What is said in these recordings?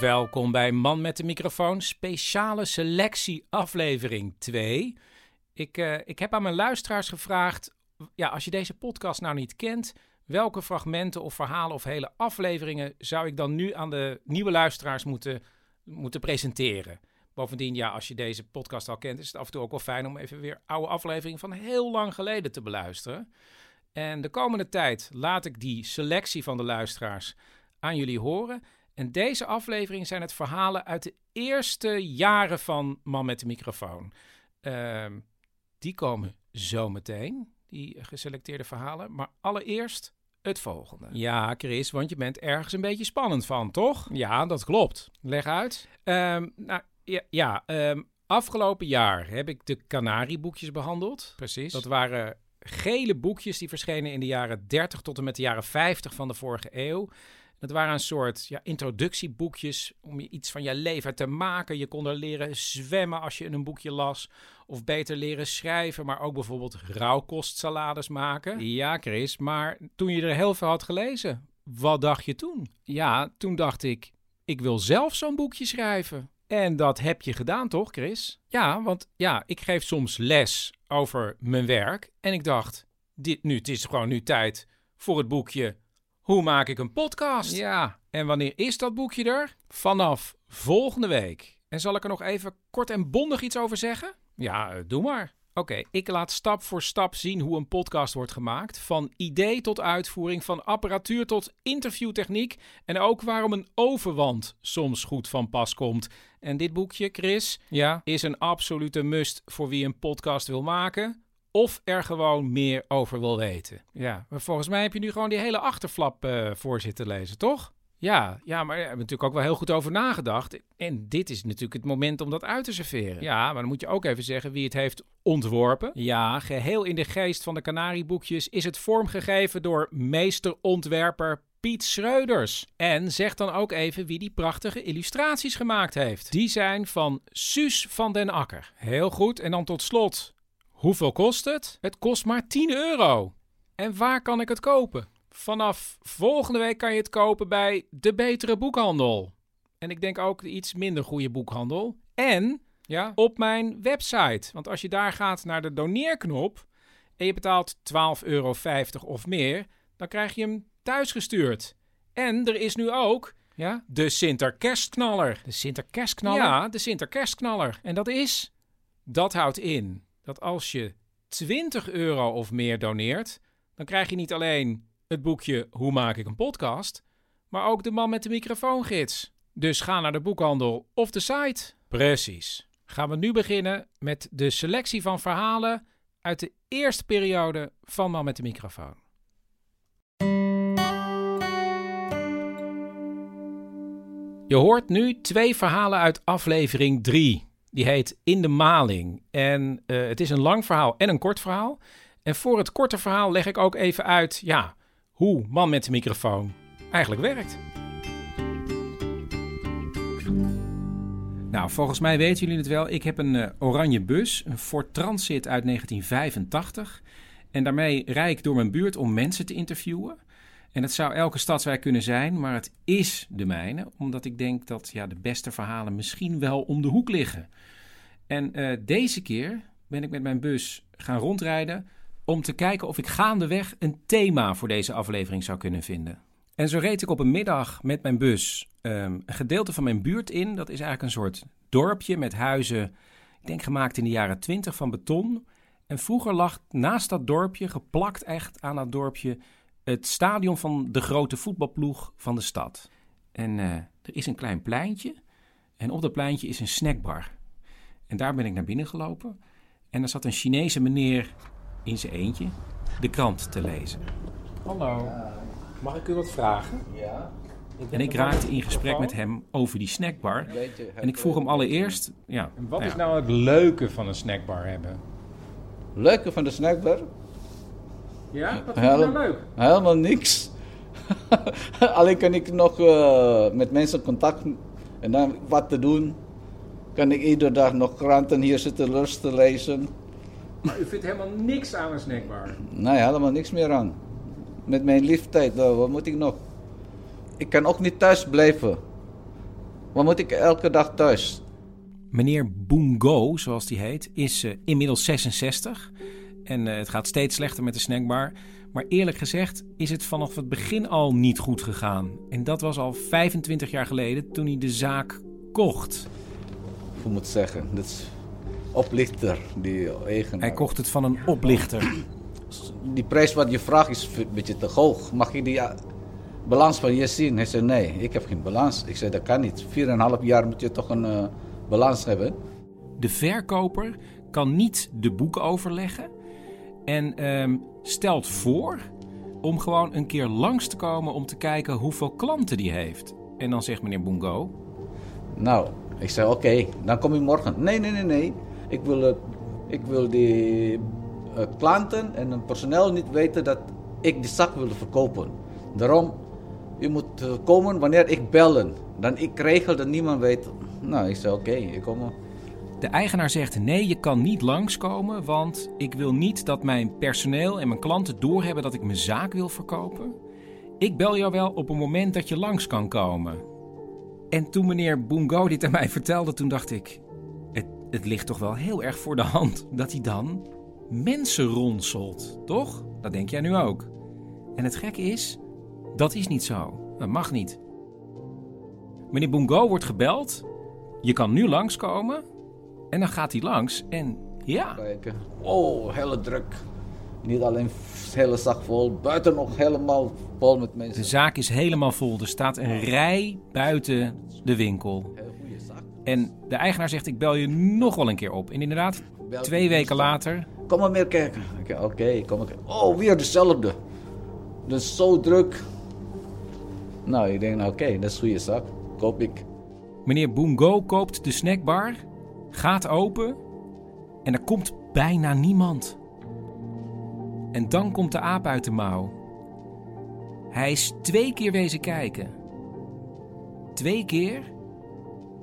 Welkom bij Man met de microfoon, speciale selectie aflevering 2. Ik, eh, ik heb aan mijn luisteraars gevraagd, ja, als je deze podcast nou niet kent, welke fragmenten of verhalen of hele afleveringen zou ik dan nu aan de nieuwe luisteraars moeten, moeten presenteren? Bovendien, ja, als je deze podcast al kent, is het af en toe ook wel fijn om even weer oude afleveringen van heel lang geleden te beluisteren. En de komende tijd laat ik die selectie van de luisteraars aan jullie horen. En deze aflevering zijn het verhalen uit de eerste jaren van Man met de microfoon. Ehm, die komen zometeen, die geselecteerde verhalen. Maar allereerst het volgende. Ja, Chris, want je bent ergens een beetje spannend van, toch? Ja, dat klopt. Leg uit. Ehm, nou, ja, ja ehm, afgelopen jaar heb ik de Canarieboekjes behandeld. Precies. Dat waren gele boekjes die verschenen in de jaren 30 tot en met de jaren 50 van de vorige eeuw. Dat waren een soort ja, introductieboekjes om je iets van je leven te maken. Je kon er leren zwemmen als je een boekje las. Of beter leren schrijven, maar ook bijvoorbeeld rauwkostsalades maken. Ja, Chris, maar toen je er heel veel had gelezen, wat dacht je toen? Ja, toen dacht ik, ik wil zelf zo'n boekje schrijven. En dat heb je gedaan, toch, Chris? Ja, want ja, ik geef soms les over mijn werk. En ik dacht, dit nu, het is gewoon nu tijd voor het boekje hoe maak ik een podcast? Ja, en wanneer is dat boekje er? Vanaf volgende week. En zal ik er nog even kort en bondig iets over zeggen? Ja, eh, doe maar. Oké, ik laat stap voor stap zien hoe een podcast wordt gemaakt. Van idee tot uitvoering, van apparatuur tot interviewtechniek. En ook waarom een overwand soms goed van pas komt. En dit boekje, Chris, ja? is een absolute must voor wie een podcast wil maken of er gewoon meer over wil weten. Ja, maar volgens mij heb je nu gewoon die hele achterflap uh, voor zitten lezen, toch? Ja, ja, maar we hebben natuurlijk ook wel heel goed over nagedacht. En dit is natuurlijk het moment om dat uit te serveren. Ja, maar dan moet je ook even zeggen wie het heeft ontworpen. Ja, geheel in de geest van de Canarieboekjes is het vormgegeven door meesterontwerper Piet Schreuders. En zeg dan ook even wie die prachtige illustraties gemaakt heeft. Die zijn van Suus van den Akker. Heel goed. En dan tot slot Hoeveel kost het? Het kost maar 10 euro. En waar kan ik het kopen? Vanaf volgende week kan je het kopen bij de betere boekhandel. En ik denk ook de iets minder goede boekhandel. En ja, op mijn website. Want als je daar gaat naar de doneerknop en je betaalt 12,50 euro of meer, dan krijg je hem thuisgestuurd. En er is nu ook ja, de Sinterkerstknaller. De Sinterkerstknaller? Ja, de Sinterkerstknaller. En dat is, dat houdt in dat als je 20 euro of meer doneert, dan krijg je niet alleen het boekje Hoe maak ik een podcast, maar ook de man met de microfoongids. Dus ga naar de boekhandel of de site. Precies. Gaan we nu beginnen met de selectie van verhalen uit de eerste periode van Man met de microfoon. Je hoort nu twee verhalen uit aflevering 3. Die heet In de Maling. En uh, het is een lang verhaal en een kort verhaal. En voor het korte verhaal leg ik ook even uit ja, hoe Man met de microfoon eigenlijk werkt. Nou, volgens mij weten jullie het wel. Ik heb een uh, oranje bus, een Ford Transit uit 1985. En daarmee rijd ik door mijn buurt om mensen te interviewen. En het zou elke stadswijk kunnen zijn, maar het is de mijne, omdat ik denk dat ja, de beste verhalen misschien wel om de hoek liggen. En uh, deze keer ben ik met mijn bus gaan rondrijden om te kijken of ik gaandeweg een thema voor deze aflevering zou kunnen vinden. En zo reed ik op een middag met mijn bus um, een gedeelte van mijn buurt in. Dat is eigenlijk een soort dorpje met huizen, ik denk gemaakt in de jaren 20 van beton. En vroeger lag naast dat dorpje, geplakt echt aan dat dorpje, het stadion van de grote voetbalploeg van de stad. En uh, er is een klein pleintje. En op dat pleintje is een snackbar. En daar ben ik naar binnen gelopen. En er zat een Chinese meneer in zijn eentje. de krant te lezen. Hallo, mag ik u wat vragen? Ja, En ik raakte in gesprek met hem over die snackbar. weet je. En ik vroeg hem allereerst, ja, En wat nou is nou het leuke van een snackbar hebben? Leuke van de snackbar? Ja, wat vind je nou leuk? Helemaal niks. Alleen kan ik nog eh, met mensen contact en dan wat te doen. Kan ik iedere dag nog kranten hier zitten lust te lezen. Maar u vindt helemaal niks aan een snackbar. Nee, helemaal niks meer aan. Met mijn leeftijd, wat moet ik nog? Ik kan ook niet thuis blijven. Wat moet ik elke dag thuis? meneer Boongo, zoals die heet, is eh, inmiddels 66. En eh, het gaat steeds slechter met de snackbar. Maar eerlijk gezegd is het vanaf het begin al niet goed gegaan. En dat was al 25 jaar geleden toen hij de zaak kocht. Hoe moet ik zeggen? Dat is oplichter, die eigenaar. Hij kocht het van een oplichter. Die prijs wat je vraagt is een beetje te hoog. Mag je die eh, balans van je zien? Hij zei nee, ik heb geen balans. Ik zei dat kan niet. Vier en een half jaar moet je toch een eh, balans hebben. De verkoper kan niet de boeken overleggen. En ehm, stelt voor om gewoon een keer langs te komen om te kijken hoeveel klanten die heeft. En dan zegt meneer Boongo, Nou, ik zei oké, dan kom je morgen. Nee, nee, nee, nee. Ik wil, eh, ik wil die eh, klanten en het personeel niet weten dat ik die zak wilde verkopen. Daarom, je moet eh, komen wanneer ik bellen. Dan ik regel dat niemand weet. Nou, ik zei oké, ik kom. De eigenaar zegt: nee, je kan niet langskomen, want ik wil niet dat mijn personeel en mijn klanten doorhebben dat ik mijn zaak wil verkopen. Ik bel jou wel op een moment dat je langs kan komen. En toen meneer Boongo dit aan mij vertelde, toen dacht ik: het, het ligt toch wel heel erg voor de hand dat hij dan mensen ronselt, toch? Dat denk jij nu ook. En het gekke is, dat is niet zo. Dat mag niet. Meneer Boongo wordt gebeld. Je kan nu langskomen. En dan gaat hij langs en ja, kijken. Oh, hele druk. Niet alleen hele zak vol, buiten nog helemaal vol met de mensen. zaak is helemaal vol. Er staat een rij buiten de winkel. Heel goede zak. En de eigenaar zegt, ik bel je nog wel een keer op. En inderdaad, twee weken later, Kom maar meer kijken. Oké, kom maar. Oh, weer dezelfde. Dus zo druk. Nou, ik denk, nou, oké, dat is goede zak. Koop ik. meneer Boongo koopt de snackbar, gaat open en er komt bijna niemand. En dan komt de aap uit de mouw. Hij is twee keer wezen kijken. Twee keer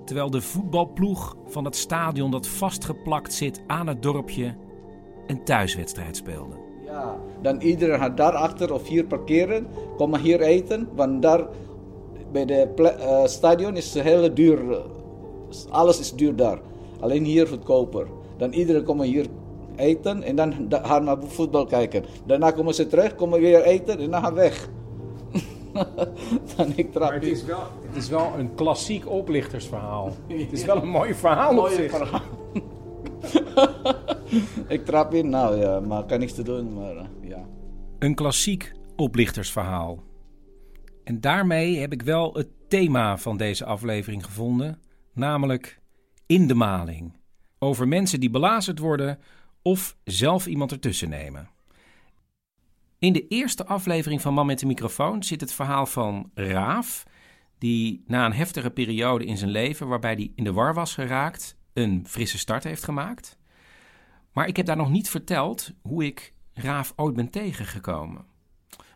terwijl de voetbalploeg van het stadion dat vastgeplakt zit aan het dorpje een thuiswedstrijd speelde. Ja, dan iedereen gaat daarachter of hier parkeren. Kom maar hier eten, want daar bij de eh, stadion is het hele duur. eh, alles is duur daar. Alleen hier goedkoper. Dan iedereen komt maar hier eten en dan da- gaan naar voetbal kijken. Daarna komen ze terug, komen weer eten en dan gaan weg. dan ik trap Maar het is, wel, het is wel een klassiek oplichtersverhaal. Het is wel een mooi verhaal op Mooie zich. verhaal. ik trap in, nou ja, maar kan niks te doen, maar eh, ja. Een klassiek oplichtersverhaal. En daarmee heb ik wel het thema van deze aflevering gevonden, namelijk in de maling. Over mensen die belazerd worden of zelf iemand ertussen nemen. In de eerste aflevering van Man met de microfoon zit het verhaal van Raaf, die na een heftige periode in zijn leven, waarbij hij in de war was geraakt, een frisse start heeft gemaakt. Maar ik heb daar nog niet verteld hoe ik Raaf ooit ben tegengekomen.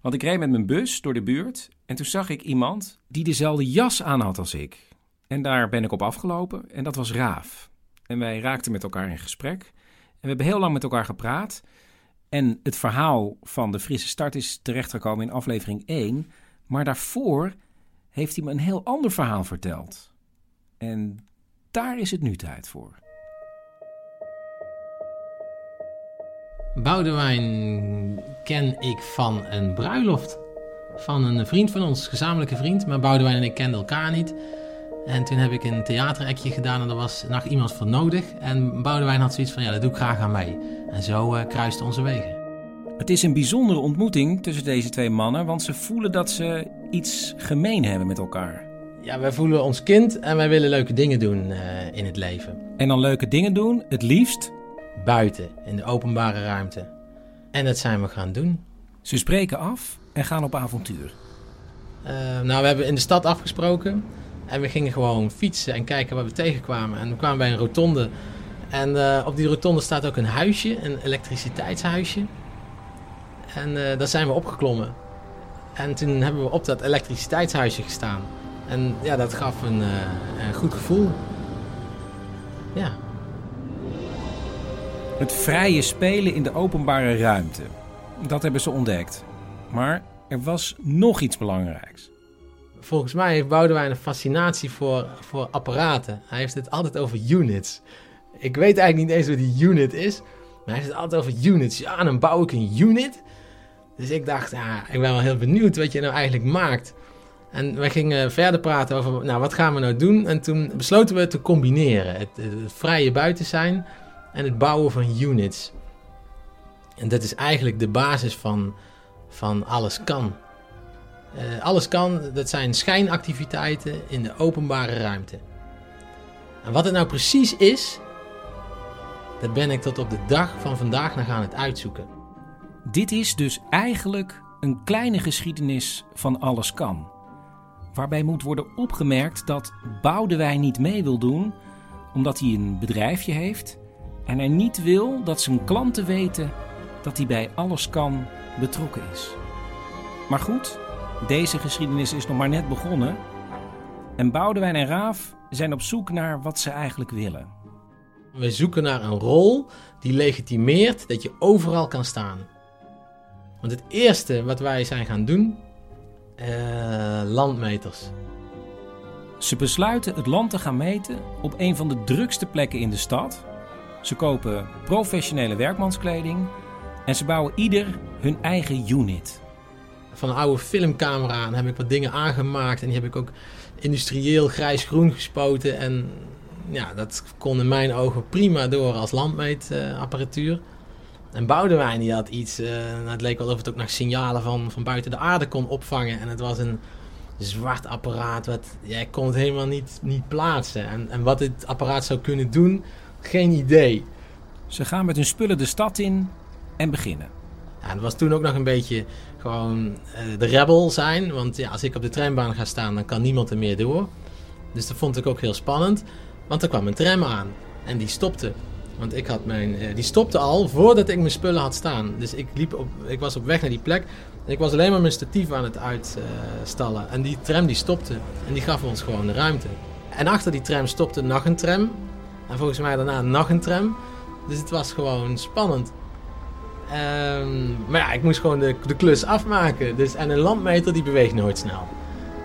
Want ik reed met mijn bus door de buurt en toen zag ik iemand die dezelfde jas aan had als ik. En daar ben ik op afgelopen en dat was Raaf. En wij raakten met elkaar in gesprek. En we hebben heel lang met elkaar gepraat. En het verhaal van de frisse start is terechtgekomen in aflevering 1. Maar daarvoor heeft hij me een heel ander verhaal verteld. En daar is het nu tijd voor. Boudewijn ken ik van een bruiloft. Van een vriend van ons, gezamenlijke vriend. Maar Boudewijn en ik kenden elkaar niet. En toen heb ik een theaterekje gedaan en er was nog iemand voor nodig. En Boudewijn had zoiets van, ja, dat doe ik graag aan mee. En zo eh kruisten onze wegen. Het is een bijzondere ontmoeting tussen deze twee mannen, want ze voelen dat ze iets gemeen hebben met elkaar. Ja, wij voelen ons kind en wij willen leuke dingen doen eh, in het leven. En dan leuke dingen doen, het liefst. Buiten, in de openbare ruimte. En dat zijn we gaan doen. Ze spreken af en gaan op avontuur. Eh, nou, we hebben in de stad afgesproken. En we gingen gewoon fietsen en kijken wat we tegenkwamen. En we kwamen bij een rotonde. En eh, op die rotonde staat ook een huisje, een elektriciteitshuisje. En eh, daar zijn we opgeklommen. En toen hebben we op dat elektriciteitshuisje gestaan. En ja, dat gaf een, eh, een goed gevoel. Ja. Het vrije spelen in de openbare ruimte. Dat hebben ze ontdekt. Maar er was nog iets belangrijks. Volgens mij heeft Boudewijn een fascinatie voor, voor apparaten. Hij heeft het altijd over units. Ik weet eigenlijk niet eens wat die unit is. Maar hij heeft het altijd over units. Ja, dan bouw ik een unit. Dus ik dacht, ja, ik ben wel heel benieuwd wat je nou eigenlijk maakt. En we gingen verder praten over, nou, wat gaan we nou doen? En toen besloten we te combineren. Het, het vrije buiten zijn en het bouwen van units. En dat is eigenlijk de basis van, van alles kan. Eh, alles kan, dat zijn schijnactiviteiten in de openbare ruimte. En wat het nou precies is, dat ben ik tot op de dag van vandaag nog aan het uitzoeken. Dit is dus eigenlijk een kleine geschiedenis van alles kan. Waarbij moet worden opgemerkt dat Boudewijn niet mee wil doen omdat hij een bedrijfje heeft en hij niet wil dat zijn klanten weten dat hij bij alles kan betrokken is. Maar goed, deze geschiedenis is nog maar net begonnen en Boudewijn en Raaf zijn op zoek naar wat ze eigenlijk willen. We zoeken naar een rol die legitimeert dat je overal kan staan. Want het eerste wat wij zijn gaan doen, eh, landmeters. Ze besluiten het land te gaan meten op een van de drukste plekken in de stad. Ze kopen professionele werkmanskleding en ze bouwen ieder hun eigen unit. Van een oude filmcamera heb ik wat dingen aangemaakt en die heb ik ook industrieel grijs-groen gespoten. En ja, dat kon in mijn ogen prima door als landmeetapparatuur. En Boudewijn die had iets, eh, nou, het leek wel of het ook nog signalen van, van buiten de aarde kon opvangen. En het was een zwart apparaat, wat, ja, ik kon het helemaal niet, niet plaatsen. En, en wat dit apparaat zou kunnen doen, geen idee. Ze gaan met hun spullen de stad in en beginnen. Ja, dat was toen ook nog een beetje gewoon eh, de rebel zijn. Want ja, als ik op de trambaan ga staan, dan kan niemand er meer door. Dus dat vond ik ook heel spannend. Want er kwam een tram aan en die stopte. Want ik had mijn, eh, die stopte al voordat ik mijn spullen had staan. Dus ik, liep op, ik was op weg naar die plek. En ik was alleen maar mijn statief aan het uitstallen. en die tram die stopte. En die gaf ons gewoon de ruimte. En achter die tram stopte nog een tram. En volgens mij daarna nog een tram. Dus het was gewoon spannend. Ehm, maar ja, ik moest gewoon de, de klus afmaken. Dus, en een landmeter die beweegt nooit snel.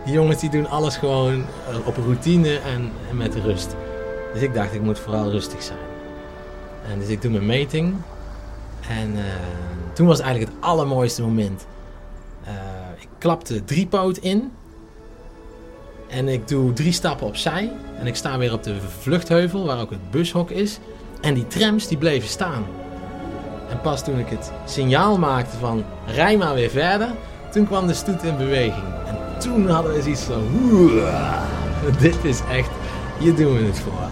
Die jongens die doen alles gewoon eh, op routine en, en met rust. Dus ik dacht, ik moet vooral rustig zijn. En dus ik doe mijn meting. En eh, toen was eigenlijk het allermooiste moment. Eh, ik klap de driepoot in. En ik doe drie stappen opzij. En ik sta weer op de vluchtheuvel, waar ook het bushok is. En die trams die bleven staan. En pas toen ik het signaal maakte van rij maar weer verder, toen kwam de stoet in beweging. En toen hadden we zoiets van, "Oeh, dit is echt, hier doen we het voor.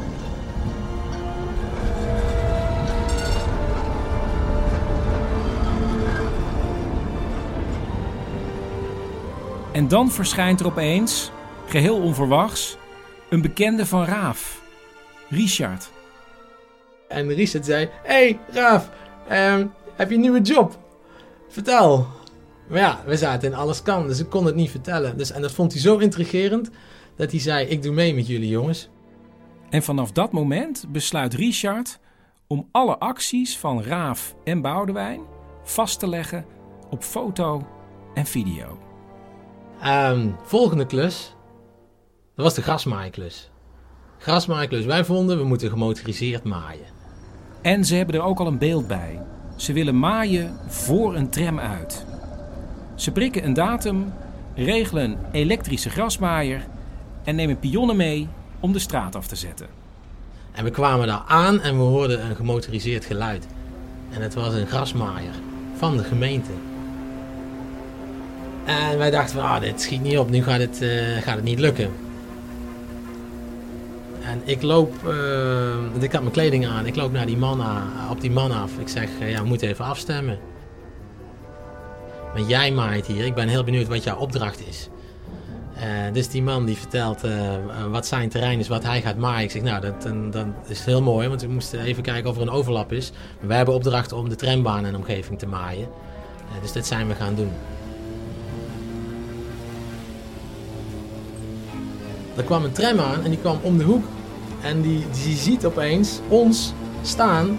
En dan verschijnt er opeens, geheel onverwachts, een bekende van Raaf. Richard. En Richard zei, hey Raaf, ehm, heb je een nieuwe job? Vertel. Maar ja, we zaten in alles kan, dus ik kon het niet vertellen. Dus, en dat vond hij zo intrigerend, dat hij zei, ik doe mee met jullie jongens. En vanaf dat moment besluit Richard om alle acties van Raaf en Boudewijn vast te leggen op foto en video. Ehm, volgende klus, dat was de grasmaaiklus. Grasmaaiklus, wij vonden we moeten gemotoriseerd maaien. En ze hebben er ook al een beeld bij. Ze willen maaien voor een tram uit. Ze prikken een datum, regelen een elektrische grasmaaier en nemen pionnen mee om de straat af te zetten. En we kwamen daar aan en we hoorden een gemotoriseerd geluid. En het was een grasmaaier van de gemeente. En wij dachten van, ah, dit schiet niet op, nu gaat het, eh, gaat het niet lukken. En ik loop, eh, ik had mijn kleding aan, ik loop naar die man op die man af. Ik zeg, eh, ja, we moeten even afstemmen. Want jij maait hier. Ik ben heel benieuwd wat jouw opdracht is. Eh, dus die man die vertelt wat zijn terrein is, wat hij gaat maaien. Ik zeg, nou, dat, dan is heel mooi, want we moesten even kijken of er een overlap is. Maar wij hebben opdracht om de trambaan en omgeving te maaien. Dus dat zijn we gaan doen. Er kwam een tram aan en die kwam om de hoek. En die, die ziet opeens ons staan.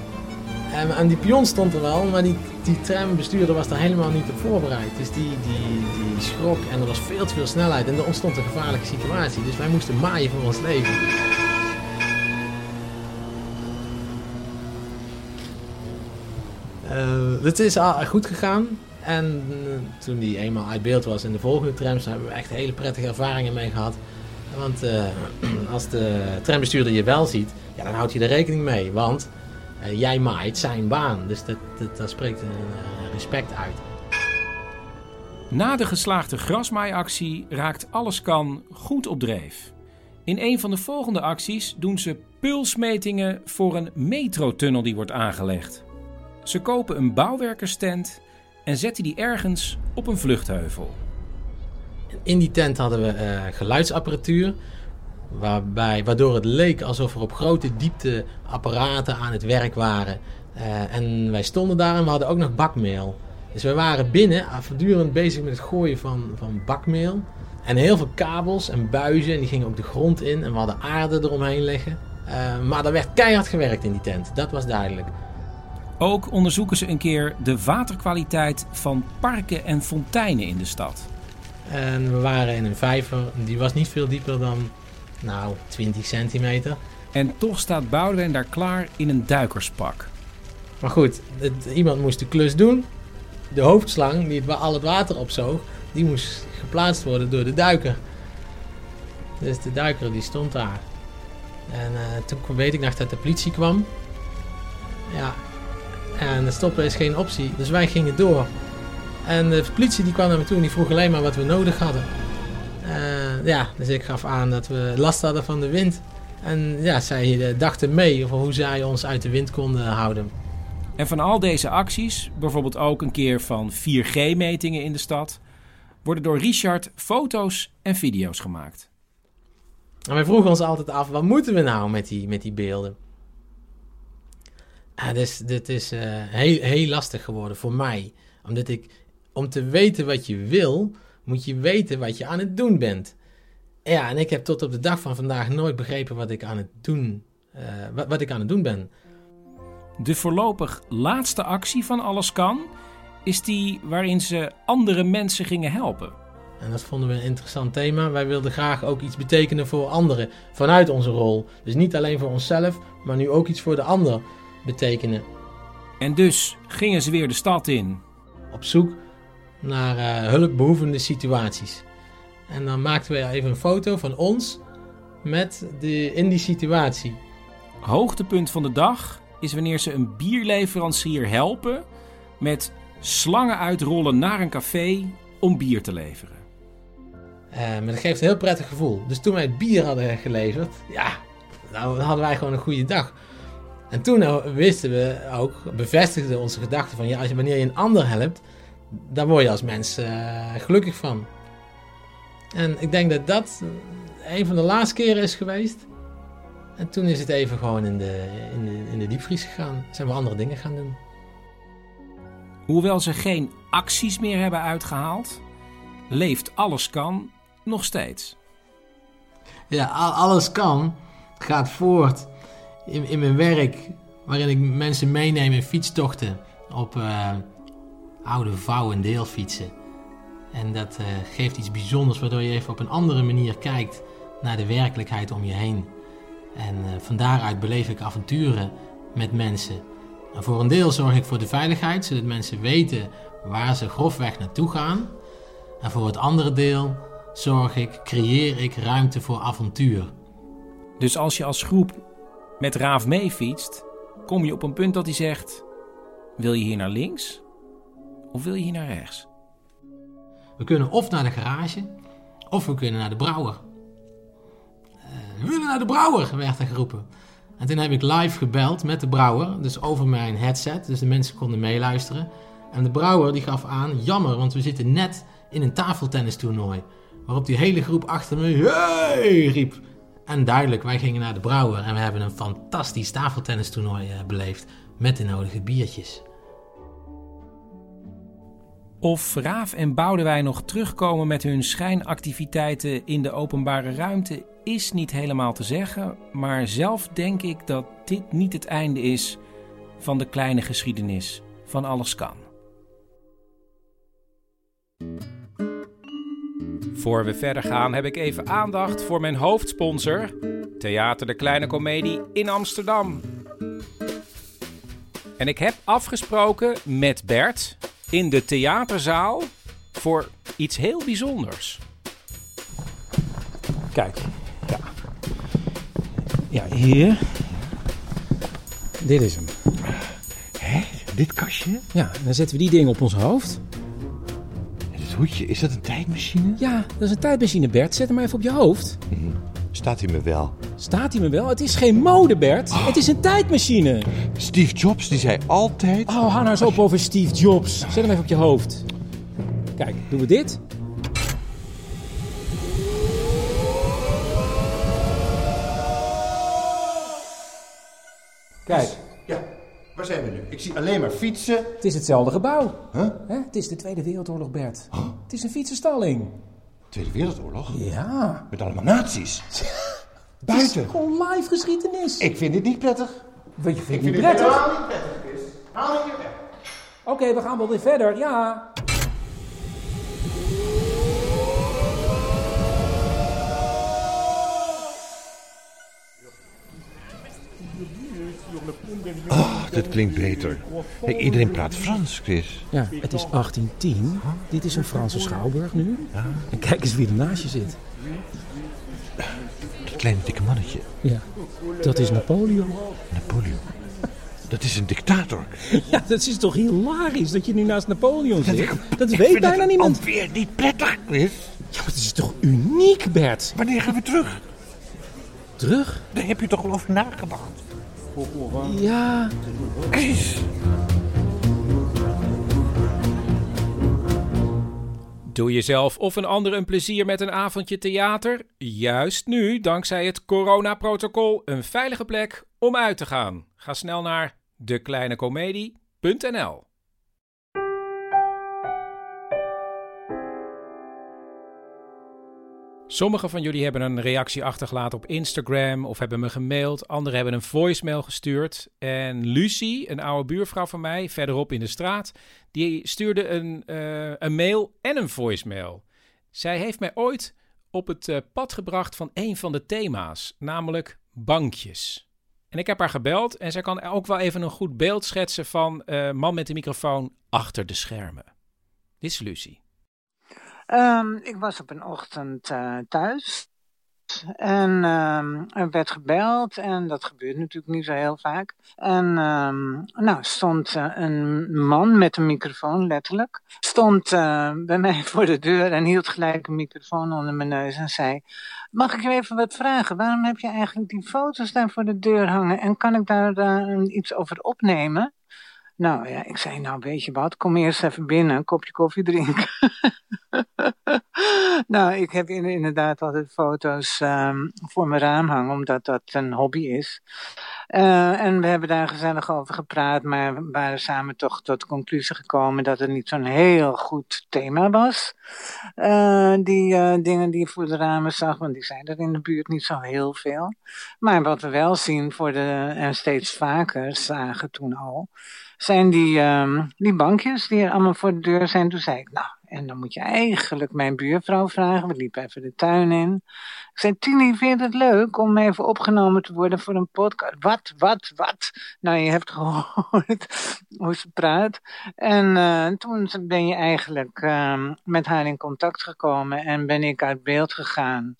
En, die pion stond er wel, maar die, die trambestuurder was daar helemaal niet op voorbereid. Dus die, die, die schrok en er was veel te veel snelheid. En er ontstond een gevaarlijke situatie. Dus wij moesten maaien voor ons leven. Eh, het is goed gegaan. En eh, toen die eenmaal uit beeld was in de volgende trams, hebben we echt hele prettige ervaringen mee gehad. Want eh, als de trambestuurder je wel ziet, ja, dan houdt hij er rekening mee. Want eh, jij maait zijn baan. Dus dat, dat, spreekt een eh, respect uit. Na de geslaagde grasmaaiactie raakt Alles Kan goed op dreef. In een van de volgende acties doen ze pulsmetingen voor een metrotunnel die wordt aangelegd. Ze kopen een bouwwerkerstent en zetten die ergens op een vluchtheuvel. In die tent hadden we eh, geluidsapparatuur. Waarbij, waardoor het leek alsof er op grote diepte apparaten aan het werk waren. Eh, en wij stonden daar en we hadden ook nog bakmeel. Dus we waren binnen ah, voortdurend bezig met het gooien van, van bakmeel. En heel veel kabels en buizen. En die gingen ook de grond in. En we hadden aarde eromheen liggen. Eh, maar er werd keihard gewerkt in die tent. Dat was duidelijk. Ook onderzoeken ze een keer de waterkwaliteit van parken en fonteinen in de stad. En we waren in een vijver. Die was niet veel dieper dan, nou, 20 centimeter. En toch staat Boudewijn daar klaar in een duikerspak. Maar goed, het- iemand moest de klus doen. De hoofdslang, die het, al het water opzoog, die moest geplaatst worden door de duiker. Dus de duiker die stond daar. En eh, toen weet ik nog dat de politie kwam. Ja, en stoppen is geen optie, dus wij gingen door. En de politie die kwam naar me toe en die vroeg alleen maar wat we nodig hadden. Eh, ja, dus ik gaf aan dat we last hadden van de wind. En ja, zij eh, dachten mee over hoe zij ons uit de wind konden houden. En van al deze acties, bijvoorbeeld ook een keer van 4G-metingen in de stad, worden door Richard foto's en video's gemaakt. En wij vroegen ons altijd af, wat moeten we nou met die, met die beelden? Ah, dus, dit is eh, heel, heel lastig geworden voor mij. Omdat ik, om te weten wat je wil, moet je weten wat je aan het doen bent. Ja, en ik heb tot op de dag van vandaag nooit begrepen wat ik aan het doen, eh, wat, wat ik aan het doen ben. De voorlopig laatste actie van Alles Kan is die waarin ze andere mensen gingen helpen. En dat vonden we een interessant thema. Wij wilden graag ook iets betekenen voor anderen vanuit onze rol. Dus niet alleen voor onszelf, maar nu ook iets voor de ander betekenen. En dus gingen ze weer de stad in. op zoek naar eh, hulpbehoevende situaties. En dan maakten we even een foto van ons met de, in die situatie. Hoogtepunt van de dag is wanneer ze een bierleverancier helpen met slangen uitrollen naar een café om bier te leveren. Eh, maar dat geeft een heel prettig gevoel. Dus toen wij het bier hadden geleverd, ja, nou hadden wij gewoon een goede dag. En toen nou wisten we ook, bevestigden onze gedachten van ja, als je, wanneer je een ander helpt, daar word je als mens eh, gelukkig van. En ik denk dat dat een van de laatste keren is geweest. En toen is het even gewoon in de, in de, in de diepvries gegaan. Zijn we andere dingen gaan doen. Hoewel ze geen acties meer hebben uitgehaald, leeft Alles Kan nog steeds. Ja, al- alles kan. Gaat voort in, in mijn werk, waarin ik mensen meeneem in fietstochten op eh, oude vouw- en deelfietsen. En dat eh, geeft iets bijzonders, waardoor je even op een andere manier kijkt naar de werkelijkheid om je heen. En eh, van daaruit beleef ik avonturen met mensen. En voor een deel zorg ik voor de veiligheid, zodat mensen weten waar ze grofweg naartoe gaan. En voor het andere deel zorg ik, creëer ik ruimte voor avontuur. Dus als je als groep met Raaf mee fietst, kom je op een punt dat hij zegt: Wil je hier naar links of wil je hier naar rechts? We kunnen of naar de garage, of we kunnen naar de brouwer. Eh, we willen naar de brouwer, werd er geroepen. En toen heb ik live gebeld met de brouwer, dus over mijn headset, dus de mensen konden meeluisteren. En de brouwer die gaf aan, jammer, want we zitten net in een tafeltennistoernooi. Waarop die hele groep achter me hey! riep. En duidelijk, wij gingen naar de brouwer en we hebben een fantastisch tafeltennistoernooi eh, beleefd. Met de nodige biertjes. Of Raaf en Boudewijn nog terugkomen met hun schijnactiviteiten in de openbare ruimte is niet helemaal te zeggen, maar zelf denk ik dat dit niet het einde is van de kleine geschiedenis van alles kan. Voor we verder gaan heb ik even aandacht voor mijn hoofdsponsor, Theater de Kleine Comedie in Amsterdam. En ik heb afgesproken met Bert in de theaterzaal voor iets heel bijzonders. Kijk, ja. Ja, hier. Dit is hem. Hè? Dit kastje? Ja, dan zetten we die ding op ons hoofd. En dit hoedje, is dat een tijdmachine? Ja, dat is een tijdmachine, Bert. Zet hem maar even op je hoofd. Staat hij me wel? Staat hij me wel? Het is geen mode, Bert. Het is een tijdmachine. Steve Jobs, die zei altijd... Oh, hou nou eens op over Steve Jobs. Zet hem even op je hoofd. Kijk, doen we dit. Kijk, Ja, waar zijn we nu? Ik zie alleen maar fietsen. het is hetzelfde gebouw. Huh? Hè? Het is de Tweede Wereldoorlog, Bert. Het is een fietsenstalling. Tweede Wereldoorlog? Ja. Met allemaal nazi's. Het Buiten. is gewoon live geschiedenis. Ik vind dit niet prettig. Weet je, vind Ik vind niet prettig? helemaal niet prettig, Chris. Haal hem hier weg. Oké, we gaan wel weer verder. Ja. Oh, dit klinkt beter. Hey, iedereen praat Frans, Chris. Ja, het is 1810. Dit is een Franse schouwburg nu. En kijk eens wie er naast je zit. Dat kleine dikke mannetje. Ja, dat is Napoleon. Napoleon. Dat is een dictator. Ja, dat is toch hilarisch dat je nu naast Napoleon zit? Dat weet bijna niemand. alweer niet prettig, Chris. Ja, maar het is toch uniek, Bert? Wanneer gaan we terug? Terug? Daar heb je toch al over nagedacht? Ja. Doe jezelf of een ander een plezier met een avondje theater? Juist nu, dankzij het coronaprotocol, een veilige plek om uit te gaan. Ga snel naar dekleinecomedie.nl Sommigen van jullie hebben een reactie achtergelaten op Instagram of hebben me gemaild. Anderen hebben een voicemail gestuurd. En Lucie, een oude buurvrouw van mij, verderop in de straat, die stuurde een, eh, een mail en een voicemail. Zij heeft mij ooit op het eh, pad gebracht van een van de thema's, namelijk bankjes. En ik heb haar gebeld en zij kan ook wel even een goed beeld schetsen van eh, man met de microfoon achter de schermen. Dit is Lucie. Ehm, ik was op een ochtend eh, thuis. En ehm, er werd gebeld. En dat gebeurt natuurlijk niet zo heel vaak. En ehm, nou stond eh, een man met een microfoon, letterlijk. Stond eh, bij mij voor de deur en hield gelijk een microfoon onder mijn neus. En zei, mag ik je even wat vragen? Waarom heb je eigenlijk die foto's daar voor de deur hangen? En kan ik daar iets over opnemen? Nou ja, ik zei, nou weet je wat, kom eerst even binnen, een kopje koffie drinken. nou, ik heb in- inderdaad altijd foto's ehm, voor mijn raam hangen, omdat dat een hobby is. Eh, en we hebben daar gezellig over gepraat, maar we waren samen toch tot de conclusie gekomen dat het niet zo'n heel goed thema was. Eh, die eh, dingen die je voor de ramen zag, want die zijn er in de buurt niet zo heel veel. Maar wat we wel zien voor de, en steeds vaker zagen toen al, zijn die, ehm, die bankjes die er allemaal voor de deur zijn. Toen zei ik, nou, en dan moet je eigenlijk mijn buurvrouw vragen. We liepen even de tuin in. Ik zei, Tini, vind het leuk om even opgenomen te worden voor een podcast? Wat, wat, wat? Nou, je hebt gehoord hoe ze praat. En eh, toen ben je eigenlijk ehm, met haar in contact gekomen en ben ik uit beeld gegaan.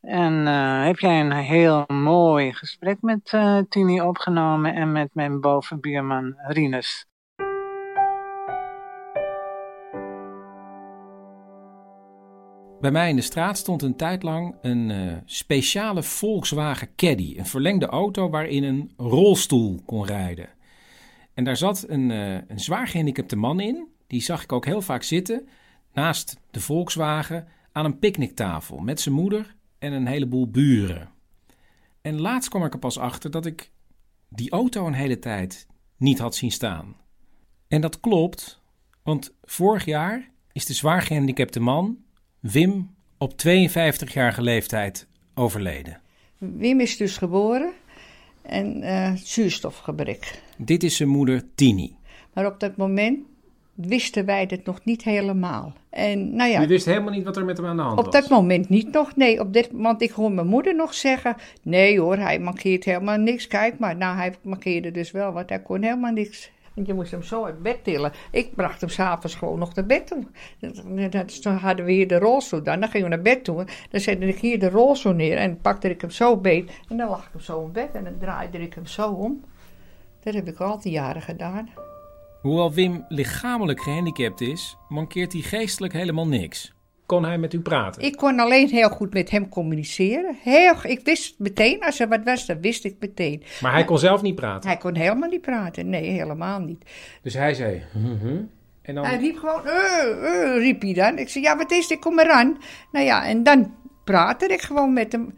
En eh, heb jij een heel mooi gesprek met eh, Tini opgenomen en met mijn bovenbuurman Rinus. Bij mij in de straat stond een tijd lang een eh, speciale Volkswagen Caddy. Een verlengde auto waarin een rolstoel kon rijden. En daar zat een, eh, een zwaar gehandicapte man in. die zag ik ook heel vaak zitten naast de Volkswagen aan een picknicktafel met zijn moeder en een heleboel buren. En laatst kwam ik er pas achter dat ik die auto een hele tijd niet had zien staan. En dat klopt, want vorig jaar is de zwaar gehandicapte man, Wim, op 52-jarige leeftijd overleden. Wim is dus geboren en eh, zuurstofgebrek. Dit is zijn moeder Tini. Maar op dat moment wisten wij het nog niet helemaal. En nou ja, Je wist helemaal niet wat er met hem aan de hand op was. dat moment niet nog. Nee, op dit, want ik hoor mijn moeder nog zeggen: Nee hoor, hij markeert helemaal niks. Kijk maar. Nou, hij markeerde dus wel, want hij kon helemaal niks. Je moest hem zo uit bed tillen. Ik bracht hem s'avonds gewoon nog naar bed toe. Dan hadden we hier de rolstoel dan. Dan gingen we naar bed toe. Dan zette ik hier de rolstoel neer en pakte ik hem zo beet. En dan lag ik hem zo in bed en dan draaide ik hem zo om. Dat heb ik al die jaren gedaan. Hoewel Wim lichamelijk gehandicapt is, mankeert hij geestelijk helemaal niks. Kon hij met u praten? Ik kon alleen heel goed met hem communiceren. Heel, ik wist meteen, als er wat was, dan wist ik meteen. Maar hij kon zelf niet praten. Hij kon helemaal niet praten. Nee, helemaal niet. Dus hij zei... "Mhm." En dan... Hij riep gewoon, eh, eh, riep hij dan. Ik zei, ja, wat is dit? Kom eraan. Nou ja, en dan praatte ik gewoon met hem.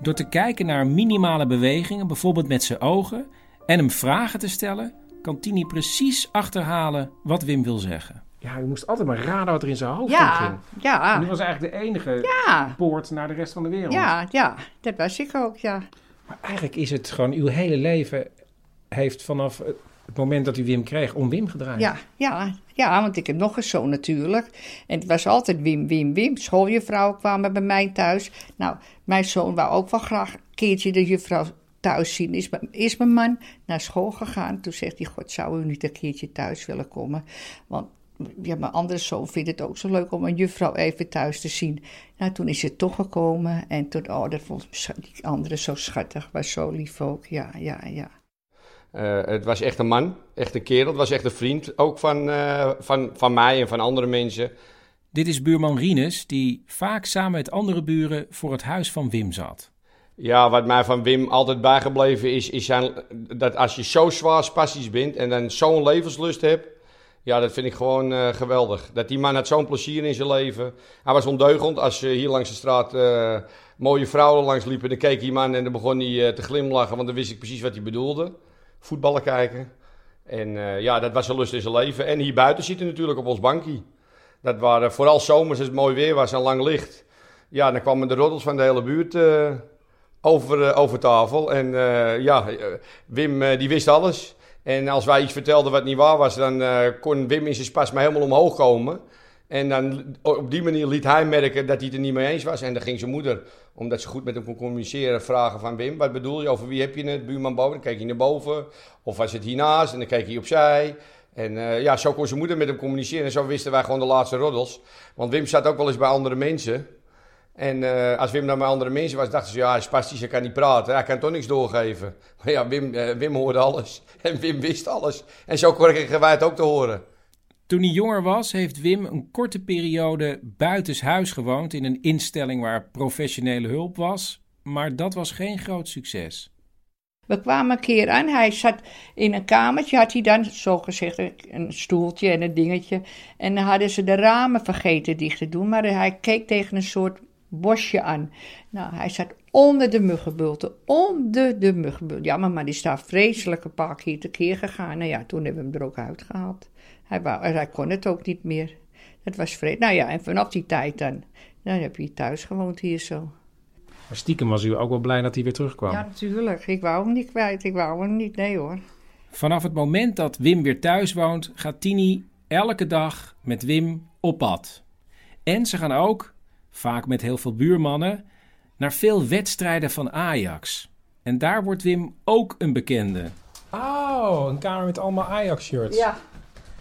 Door te kijken naar minimale bewegingen, bijvoorbeeld met zijn ogen, en hem vragen te stellen, kan Tini precies achterhalen wat Wim wil zeggen. Ja, u moest altijd maar raden wat er in zijn hoofd Ja, omging. ja. En u was eigenlijk de enige Ja. poort naar de rest van de wereld. Ja, ja, dat was ik ook, ja. Maar eigenlijk is het gewoon... Uw hele leven heeft vanaf het moment dat u Wim kreeg om Wim gedraaid. Ja, ja, ja, want ik heb nog een zoon natuurlijk. En het was altijd Wim, Wim, Wim. Schooljuffrouwen kwamen bij mij thuis. Nou, mijn zoon wou ook wel graag een keertje de juffrouw thuis zien. Is, mijn- is mijn man naar school gegaan. Toen zegt hij, god, zou u niet een keertje thuis willen komen? Want ja, mijn andere zoon vindt het ook zo leuk om een juffrouw even thuis te zien. Nou, toen is het toch gekomen. En toen, oh, dat vond die andere zo schattig. Was zo lief ook, ja, ja, ja. Eh, het was echt een man, echt een kerel. Het was echt een vriend, ook van, eh, van, van mij en van andere mensen. Dit is buurman Rinus, die vaak samen met andere buren voor het huis van Wim zat. Ja, wat mij van Wim altijd bijgebleven is, is zijn, dat als je zo zwaar spastisch bent en dan zo'n levenslust hebt, ja, dat vind ik gewoon eh, geweldig. Dat die man had zo'n plezier in zijn leven. Hij was ondeugend. Als eh, hier langs de straat eh, mooie vrouwen langs liepen, dan keek die man en dan begon hij eh, te glimlachen, want dan wist ik precies wat hij bedoelde. Voetballen kijken. En ja, dat was een lust in zijn leven. En hier buiten zitten natuurlijk op ons bankje. Dat waren vooral zomers als het mooi weer was en lang licht. Ja, dan kwamen de roddels van de hele buurt over, over tafel. En ja, Wim die wist alles. En als wij iets vertelden wat niet waar was, dan eh, kon Wim in zijn spas maar helemaal omhoog komen. En dan op die manier liet hij merken dat hij het er niet mee eens was. En dan ging zijn moeder, omdat ze goed met hem kon communiceren, vragen van Wim, wat bedoel je? Over wie heb je het? Buurman boven? Dan keek hij naar boven. Of was het hiernaast? En dan keek hij opzij. En eh, ja, zo kon zijn moeder met hem communiceren. En zo wisten wij gewoon de laatste roddels. Want Wim zat ook wel eens bij andere mensen. En eh, als Wim dan bij andere mensen was, dachten ze, ja, hij is spastisch, hij kan niet praten. Hij kan toch niks doorgeven. Maar ja, Wim, eh, Wim hoorde alles. En Wim wist alles. En zo kregen wij het ook te horen. Toen hij jonger was, heeft Wim een korte periode buitenshuis gewoond in een instelling waar professionele hulp was. Maar dat was geen groot succes. We kwamen een keer aan, hij zat in een kamertje, had hij dan zo gezegd een stoeltje en een dingetje. En dan hadden ze de ramen vergeten dicht te doen, maar hij keek tegen een soort bosje aan. Nou, hij zat onder de muggenbulten, onder de muggenbulten. Ja, maar, maar die is daar vreselijk een paar keer tekeer gegaan. Nou ja, toen hebben we hem er ook uitgehaald. Hij, wou, hij kon het ook niet meer. Dat was vreemd. Nou ja, en vanaf die tijd dan, dan heb je thuis gewoond hier zo. Maar stiekem was u ook wel blij dat hij weer terugkwam. Ja, natuurlijk. Ik wou hem niet kwijt. Ik wou hem niet. Nee hoor. Vanaf het moment dat Wim weer thuis woont, gaat Tini elke dag met Wim op pad. En ze gaan ook, vaak met heel veel buurmannen, naar veel wedstrijden van Ajax. En daar wordt Wim ook een bekende. Oh, een kamer met allemaal Ajax-shirts. Ja.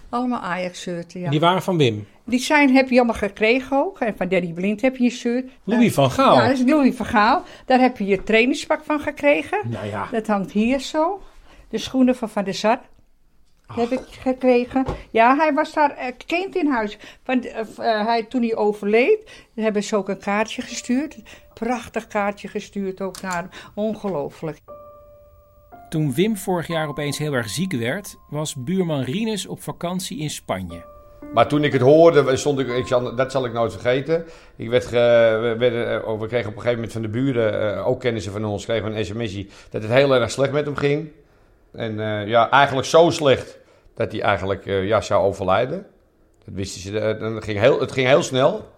Allemaal Ajax-shirten, ja. Die waren van Wim. Die zijn heb je allemaal gekregen ook. En van Danny Blind heb je een shirt. Louis van Gaal. Ja, dat is Louis van Gaal. Daar heb je je trainingspak van gekregen. Nou ja. Dat hangt hier zo. De schoenen van Van der Sar. Heb ik gekregen. Ja, hij was daar eh, kind in huis. Van, eh, eh, hij, toen hij overleed, hebben ze ook een kaartje gestuurd. Prachtig kaartje gestuurd ook naar hem. Ongelooflijk. Toen Wim vorig jaar opeens heel erg ziek werd, was buurman Rinus op vakantie in Spanje. Maar toen ik het hoorde, stond ik, ik zal, dat zal ik nooit vergeten. Ik werd ge- we, werden, we kregen op een gegeven moment van de buren, eh, ook kennissen van ons, kregen een sms'je dat het heel erg slecht met hem ging. En eh, ja, eigenlijk zo slecht dat hij eigenlijk eh, ja, zou overlijden. Dat wisten ze, eh, dan ging heel, het ging heel snel.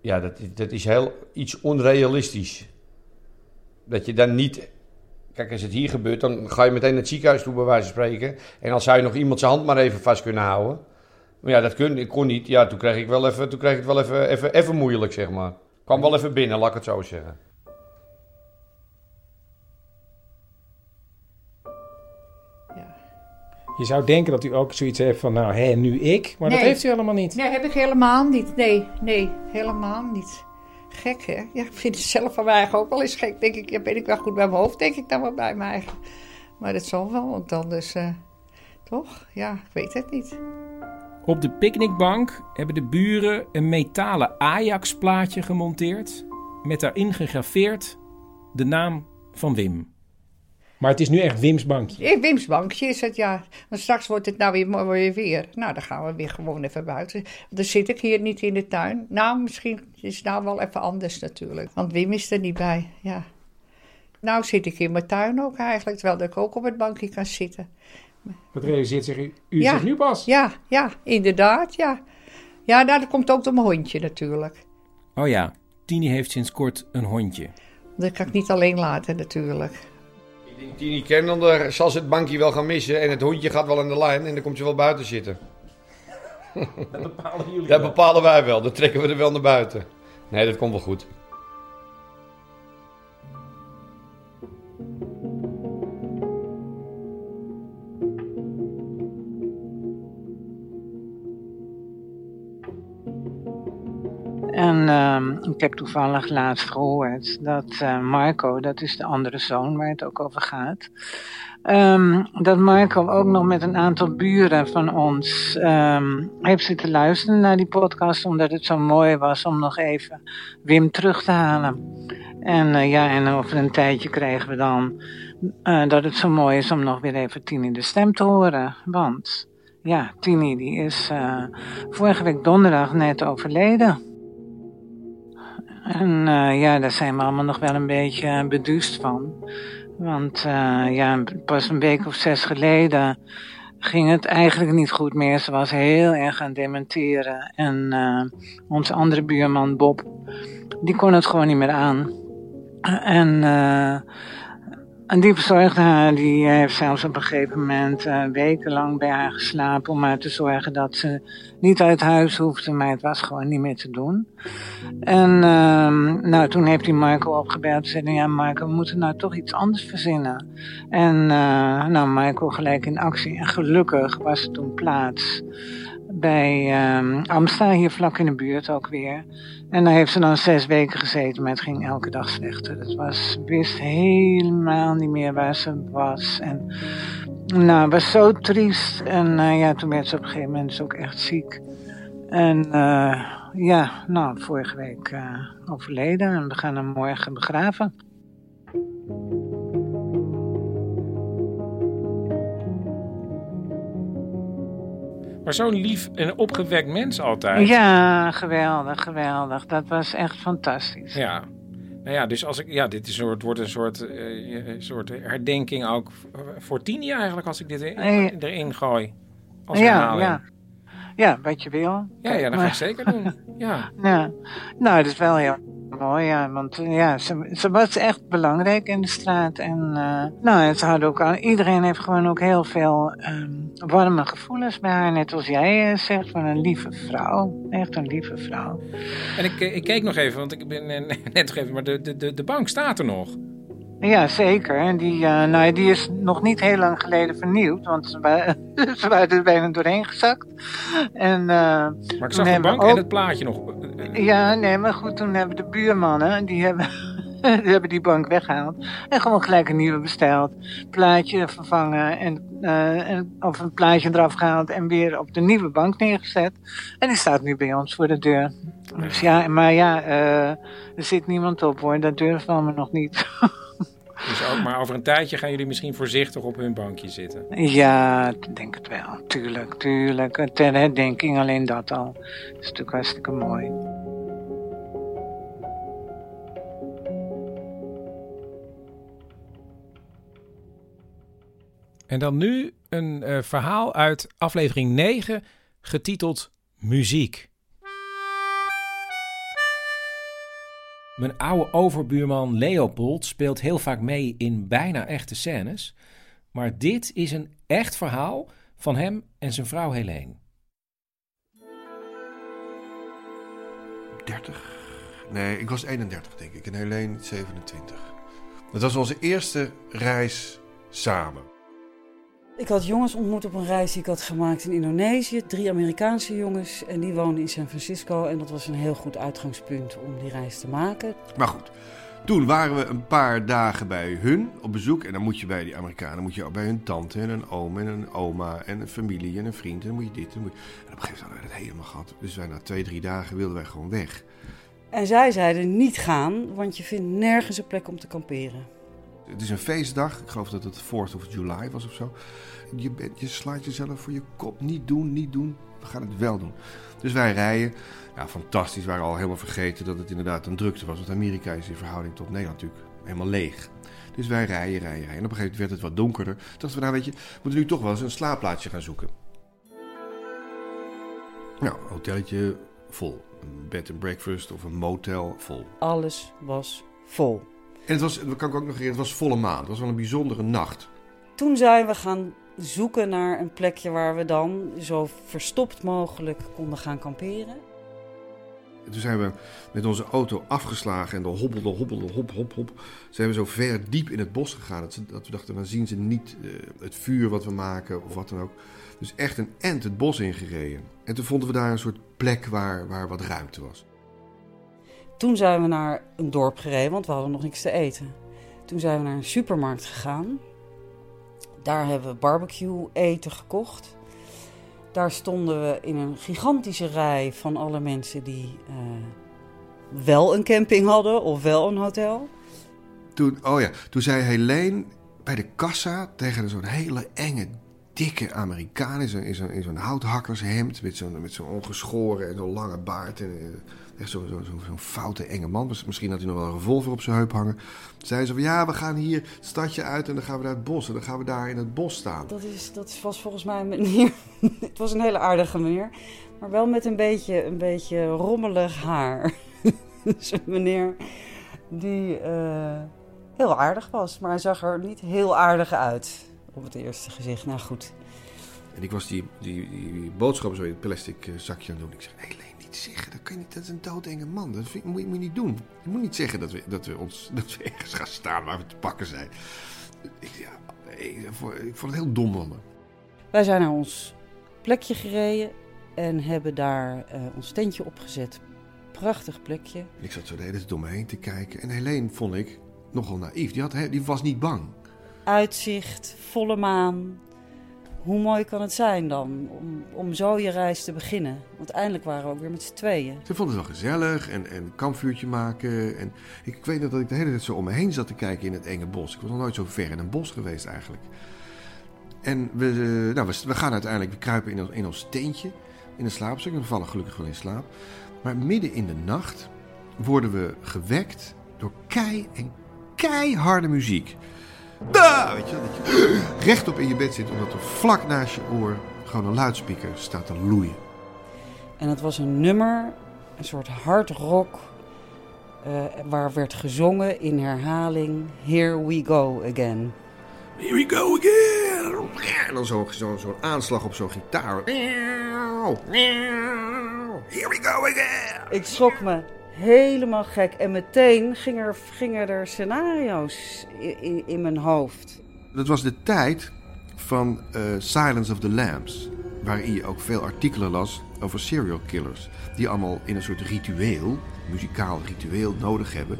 Ja, dat, dat is heel iets onrealistisch. Dat je dan niet... Kijk, als het hier gebeurt, dan ga je meteen naar het ziekenhuis toe, bij wijze van spreken. En dan zou je nog iemand zijn hand maar even vast kunnen houden. Maar ja, dat kun, ik kon niet. Ja, toen kreeg ik, wel even, toen kreeg ik het wel even, even, even moeilijk, zeg maar. Kwam wel even binnen, laat ik het zo zeggen. Je zou denken dat u ook zoiets heeft van, nou, hé, nu ik. Maar dat heeft u helemaal niet. Nee, heb ik helemaal niet. Nee, nee, helemaal niet. Gek, hè? Ja, ik vind het zelf van mij eigen ook wel eens gek. Denk ik, ja, ben ik wel goed bij mijn hoofd, denk ik dan wel bij mij eigen. Maar dat zal wel, want anders, eh, toch? Ja, ik weet het niet. Op de picknickbank hebben de buren een metalen Ajax-plaatje gemonteerd. Met daarin gegraveerd de naam van Wim. Maar het is nu echt Wim's bankje. Eh, Wim's bankje is het, ja. Want straks wordt het nou weer mooi weer. Nou, dan gaan we weer gewoon even buiten. Dan zit ik hier niet in de tuin. Nou, misschien is het nou wel even anders natuurlijk. Want Wim is er niet bij, ja. Nou zit ik in mijn tuin ook eigenlijk, terwijl ik ook op het bankje kan zitten. Wat realiseert zich u? Ja. zich nu pas? Ja, ja, inderdaad, ja. Ja, nou, dat komt ook door mijn hondje natuurlijk. Oh ja, Tini heeft sinds kort een hondje. Dat kan ik niet alleen laten natuurlijk. Ik denk, Tini Kennender zal ze het bankje wel gaan missen. En het hondje gaat wel aan de lijn en dan komt ze wel buiten zitten. Dat bepalen jullie. Dat bepalen wij wel. Dan trekken we er wel naar buiten. Nee, dat komt wel goed. En ehm, ik heb toevallig laatst gehoord dat eh, Marco, dat is de andere zoon waar het ook over gaat, ehm, dat Marco ook nog met een aantal buren van ons ehm, heeft zitten luisteren naar die podcast, omdat het zo mooi was om nog even Wim terug te halen. En eh, ja, en over een tijdje kregen we dan eh, dat het zo mooi is om nog weer even Tini de stem te horen. Want ja, Tini die is vorige week donderdag net overleden. En eh, ja, daar zijn we allemaal nog wel een beetje beduust van. Want eh, ja, pas een week of zes geleden ging het eigenlijk niet goed meer. Ze was heel erg aan dementeren. En eh, onze andere buurman Bob, die kon het gewoon niet meer aan. En, eh, en die verzorgde haar, die heeft zelfs op een gegeven moment eh, wekenlang bij haar geslapen om maar te zorgen dat ze niet uit huis hoefde, maar het was gewoon niet meer te doen. En ehm, nou, toen heeft hij Marco opgebeld en zei, ja Marco, we moeten nou toch iets anders verzinnen. En eh, nou, Marco gelijk in actie. En gelukkig was er toen plaats bij ehm Amsta, hier vlak in de buurt ook weer. En daar heeft ze dan zes weken gezeten, maar het ging elke dag slechter. Het was, wist helemaal niet meer waar ze was. En nou, het was zo triest. En eh, ja, toen werd ze op een gegeven moment dus ook echt ziek. En eh, ja, nou, vorige week eh, overleden. En we gaan hem morgen begraven. Maar zo'n lief en opgewekt mens altijd. Ja, geweldig, geweldig. Dat was echt fantastisch. Ja. Nou ja, dus als ik, ja, dit is een soort, wordt een soort, eh, een soort herdenking ook voor Tini eigenlijk, als ik dit in- Eh, erin gooi. Als ja, herhaling. ja. Ja, wat je wil. Ja, ja, dat ga ik zeker doen. Ja. Ja, nou, dat is wel heel mooi, ja. Want ja, ze, ze was echt belangrijk in de straat. En eh, nou, ze had ook al, iedereen heeft gewoon ook heel veel ehm, warme gevoelens bij haar. Net als jij eh, zegt, van een lieve vrouw. Echt een lieve vrouw. En ik, eh, ik keek nog even, want ik ben net nog even, maar de, de, de, bank staat er nog. Ja, zeker. En die, nou, die is nog niet heel lang geleden vernieuwd, want ze, wa- ze waren er bijna doorheen gezakt. En, Maar ik zag de bank en het plaatje nog. Ja, nee, maar goed, toen hebben de buurmannen, die hebben, die hebben die bank weggehaald. En gewoon gelijk een nieuwe besteld. Plaatje vervangen en, eh, en, of een plaatje eraf gehaald en weer op de nieuwe bank neergezet. En die staat nu bij ons voor de deur. Dus ja, maar ja, eh, er zit niemand op hoor, dat durven we allemaal nog niet. Dus ook, maar over een tijdje gaan jullie misschien voorzichtig op hun bankje zitten. Ja, ik denk het wel. Tuurlijk, tuurlijk. Ter herdenking alleen dat al. Dat is natuurlijk hartstikke mooi. En dan nu een eh, verhaal uit aflevering 9, getiteld Muziek. Mijn oude overbuurman Leopold speelt heel vaak mee in bijna echte scènes. Maar dit is een echt verhaal van hem en zijn vrouw Helene. 30? Nee, ik was 31 denk ik en Helene 27. Dat was onze eerste reis samen. Ik had jongens ontmoet op een reis die ik had gemaakt in Indonesië. Drie Amerikaanse jongens en die woonden in San Francisco. En dat was een heel goed uitgangspunt om die reis te maken. Maar goed, toen waren we een paar dagen bij hun op bezoek. En dan moet je bij die Amerikanen moet je ook bij hun tante en een oom en een oma en een familie en een vriend. En dan moet je dit en, moet je... en op een gegeven moment hadden we het helemaal gehad. Dus wij na twee, drie dagen wilden wij gewoon weg. En zij zeiden niet gaan, want je vindt nergens een plek om te kamperen. Het is een feestdag. Ik geloof dat het 4th of July was of zo. Je, bent, je slaat jezelf voor je kop. Niet doen, niet doen. We gaan het wel doen. Dus wij rijden. Ja, fantastisch. We waren al helemaal vergeten dat het inderdaad een drukte was. Want Amerika is in verhouding tot Nederland natuurlijk helemaal leeg. Dus wij rijden, rijden, rijden. En op een gegeven moment werd het wat donkerder. Toen dachten we, nou weet je, we moeten nu toch wel eens een slaapplaatsje gaan zoeken. Nou, hotelletje vol. Bed and breakfast of een motel vol. Alles was vol. En het was, dat kan ik ook nog herinneren, het was volle maan. Het was wel een bijzondere nacht. Toen zijn we gaan zoeken naar een plekje waar we dan zo verstopt mogelijk konden gaan kamperen. En toen zijn we met onze auto afgeslagen en dan hobbelde, hobbelde, hop, hop, hop. Zijn we zo ver diep in het bos gegaan dat, ze, dat we dachten, dan zien ze niet uh, het vuur wat we maken of wat dan ook. Dus echt een end het bos ingereden. En toen vonden we daar een soort plek waar, waar wat ruimte was. Toen zijn we naar een dorp gereden, want we hadden nog niks te eten. Toen zijn we naar een supermarkt gegaan. Daar hebben we barbecue eten gekocht. Daar stonden we in een gigantische rij van alle mensen die uh, wel een camping hadden of wel een hotel. Toen, oh ja, toen zei Helene bij de kassa tegen zo'n hele enge, dikke Amerikaan in zo'n zo, zo houthakkershemd met zo'n ongeschoren en zo'n lange baard en uh, echt zo'n zo, zo, zo foute enge man. Misschien had hij nog wel een revolver op zijn heup hangen. Zei ze van ja, we gaan hier het stadje uit en dan gaan we naar het bos en dan gaan we daar in het bos staan. Dat, is, dat was volgens mij een meneer. het was een hele aardige meneer, maar wel met een beetje, een beetje rommelig haar. dus een meneer die uh, heel aardig was, maar hij zag er niet heel aardig uit op het eerste gezicht. Nou goed. En ik was die, die, die boodschappen zo in het plastic uh, zakje aan het doen. Ik zeg, hé, hey, niet zeggen, dat, kan je niet, dat is een doodenge man. Dat vind, moet, je, moet je niet doen. Je moet niet zeggen dat we, dat, we ons, dat we ergens gaan staan waar we te pakken zijn. Ik, ja, ik, ik vond het heel dom van me. Wij zijn naar ons plekje gereden en hebben daar uh, ons tentje opgezet. Prachtig plekje. Ik zat zo de hele tijd om me heen te kijken. En Helene vond ik nogal naïef. Die, had, die was niet bang. Uitzicht, volle maan. Hoe mooi kan het zijn dan om, om zo je reis te beginnen? Want eindelijk waren we ook weer met z'n tweeën. Ze vond het wel gezellig en, en een kampvuurtje maken. En ik, weet nog dat ik de hele tijd zo om me heen zat te kijken in het enge bos. Ik was nog nooit zo ver in een bos geweest eigenlijk. En we, nou, we, gaan uiteindelijk, we kruipen in ons, tentje, in een slaapzak. En we vallen gelukkig wel in slaap. Maar midden in de nacht worden we gewekt door kei en keiharde muziek. Da, weet je, dat je rechtop in je bed zit, omdat er vlak naast je oor gewoon een luidspreker staat te loeien. En het was een nummer, een soort hard rock, uh, waar werd gezongen in herhaling Here we go again. Here we go again. En dan zo'n zo, zo aanslag op zo'n gitaar. Here we go again. Ik schrok me helemaal gek. En meteen gingen er, gingen er scenario's in, in, in, mijn hoofd. Dat was de tijd van uh, Silence of the Lambs. Waarin je ook veel artikelen las over serial killers. Die allemaal in een soort ritueel, muzikaal ritueel, nodig hebben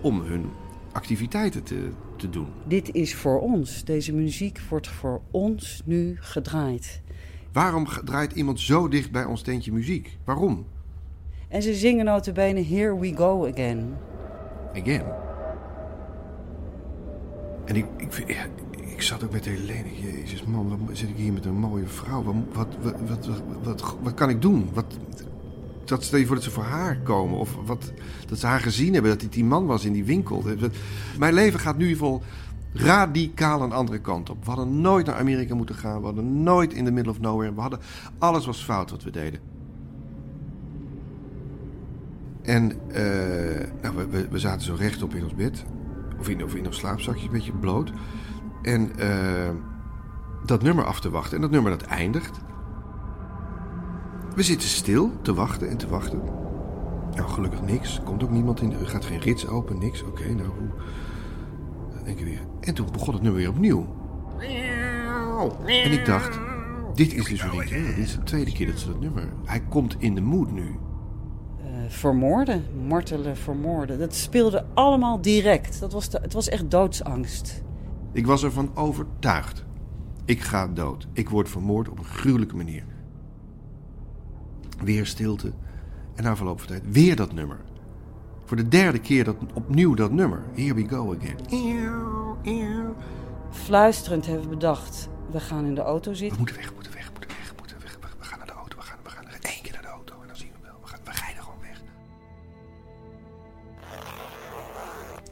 om hun activiteiten te, te doen. Dit is voor ons. Deze muziek wordt voor ons nu gedraaid. Waarom draait iemand zo dicht bij ons tentje muziek? Waarom? En ze zingen notabene Here We Go Again. Again? En ik, ik, ik zat ook met Helene. Jezus, man, wat zit ik hier met een mooie vrouw? Wat, wat, wat, wat, wat, kan ik doen? Wat, dat stel je voor dat ze voor haar komen. Of wat, dat ze haar gezien hebben, dat hij die man was in die winkel. Mijn leven gaat nu vol radicaal een andere kant op. We hadden nooit naar Amerika moeten gaan. We hadden nooit in the middle of nowhere. We hadden, alles was fout wat we deden. En eh, nou, we, we, zaten zo rechtop in ons bed. Of in, of in ons slaapzakje, een beetje bloot. En eh, dat nummer af te wachten. En dat nummer dat eindigt. We zitten stil te wachten en te wachten. Nou, gelukkig niks. Komt ook niemand in. Er gaat geen rits open, niks. Oké, nou, hoe... Denk ik weer. En toen begon het nummer weer opnieuw. En ik dacht, dit is dus weer niet. Dit is de tweede keer dat ze dat nummer... Hij komt in de mood nu. Vermoorden, martelen, vermoorden. Dat speelde allemaal direct. Dat was de, het was echt doodsangst. Ik was ervan overtuigd. Ik ga dood. Ik word vermoord op een gruwelijke manier. Weer stilte. En na verloop van tijd weer dat nummer. Voor de derde keer dat, opnieuw dat nummer. Here we go again. Fluisterend hebben we bedacht, we gaan in de auto zitten. we moeten weg, we moeten weg,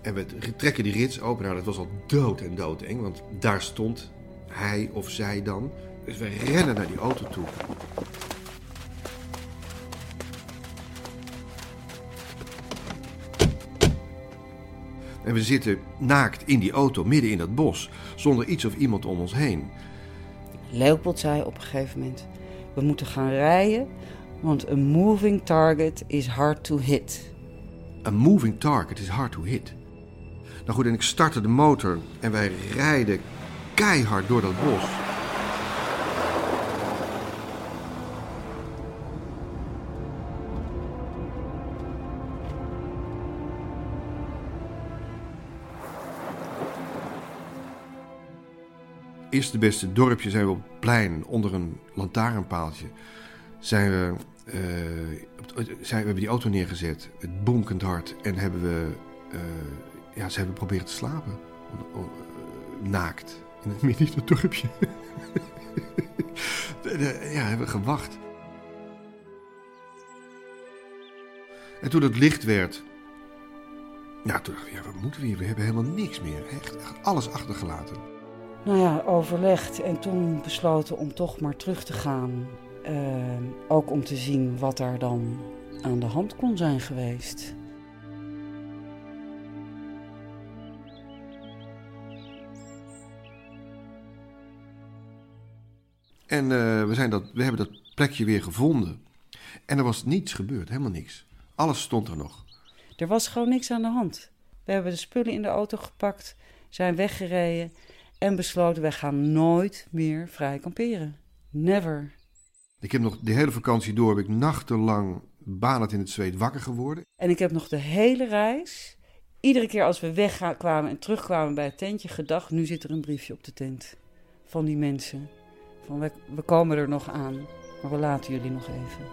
En we trekken die rits open. Nou, dat was al dood en doodeng, want daar stond hij of zij dan. Dus we rennen naar die auto toe. En we zitten naakt in die auto, midden in dat bos, zonder iets of iemand om ons heen. Leopold zei op een gegeven moment, we moeten gaan rijden, want een moving target is hard to hit. A moving target is hard to hit. Nou goed, en ik startte de motor en wij rijden keihard door dat bos. Eerste beste dorpje zijn we op het plein onder een lantaarnpaaltje. Zijn we, eh, zijn, we hebben die auto neergezet, het bonkend hard. En hebben we, eh, ja, ze hebben proberen te slapen. O- o- eh, naakt. In het midden van het dorpje. Ja, hebben gewacht. En toen het licht werd. Ja, toen dacht ik, ja, wat moeten we hier? We hebben helemaal niks meer. Echt alles achtergelaten. Nou ja, overlegd en toen besloten om toch maar terug te gaan. Eh, ook om te zien wat daar dan aan de hand kon zijn geweest. En eh, we, zijn dat, we hebben dat plekje weer gevonden. En er was niets gebeurd, helemaal niks. Alles stond er nog. Er was gewoon niks aan de hand. We hebben de spullen in de auto gepakt, zijn weggereden en besloten wij gaan nooit meer vrij kamperen. Never. Ik heb nog de hele vakantie door, heb ik nachtenlang banend in het zweet wakker geworden. En ik heb nog de hele reis, iedere keer als we wegkwamen en terugkwamen bij het tentje, gedacht: nu zit er een briefje op de tent van die mensen. Van we, we komen er nog aan, maar we laten jullie nog even.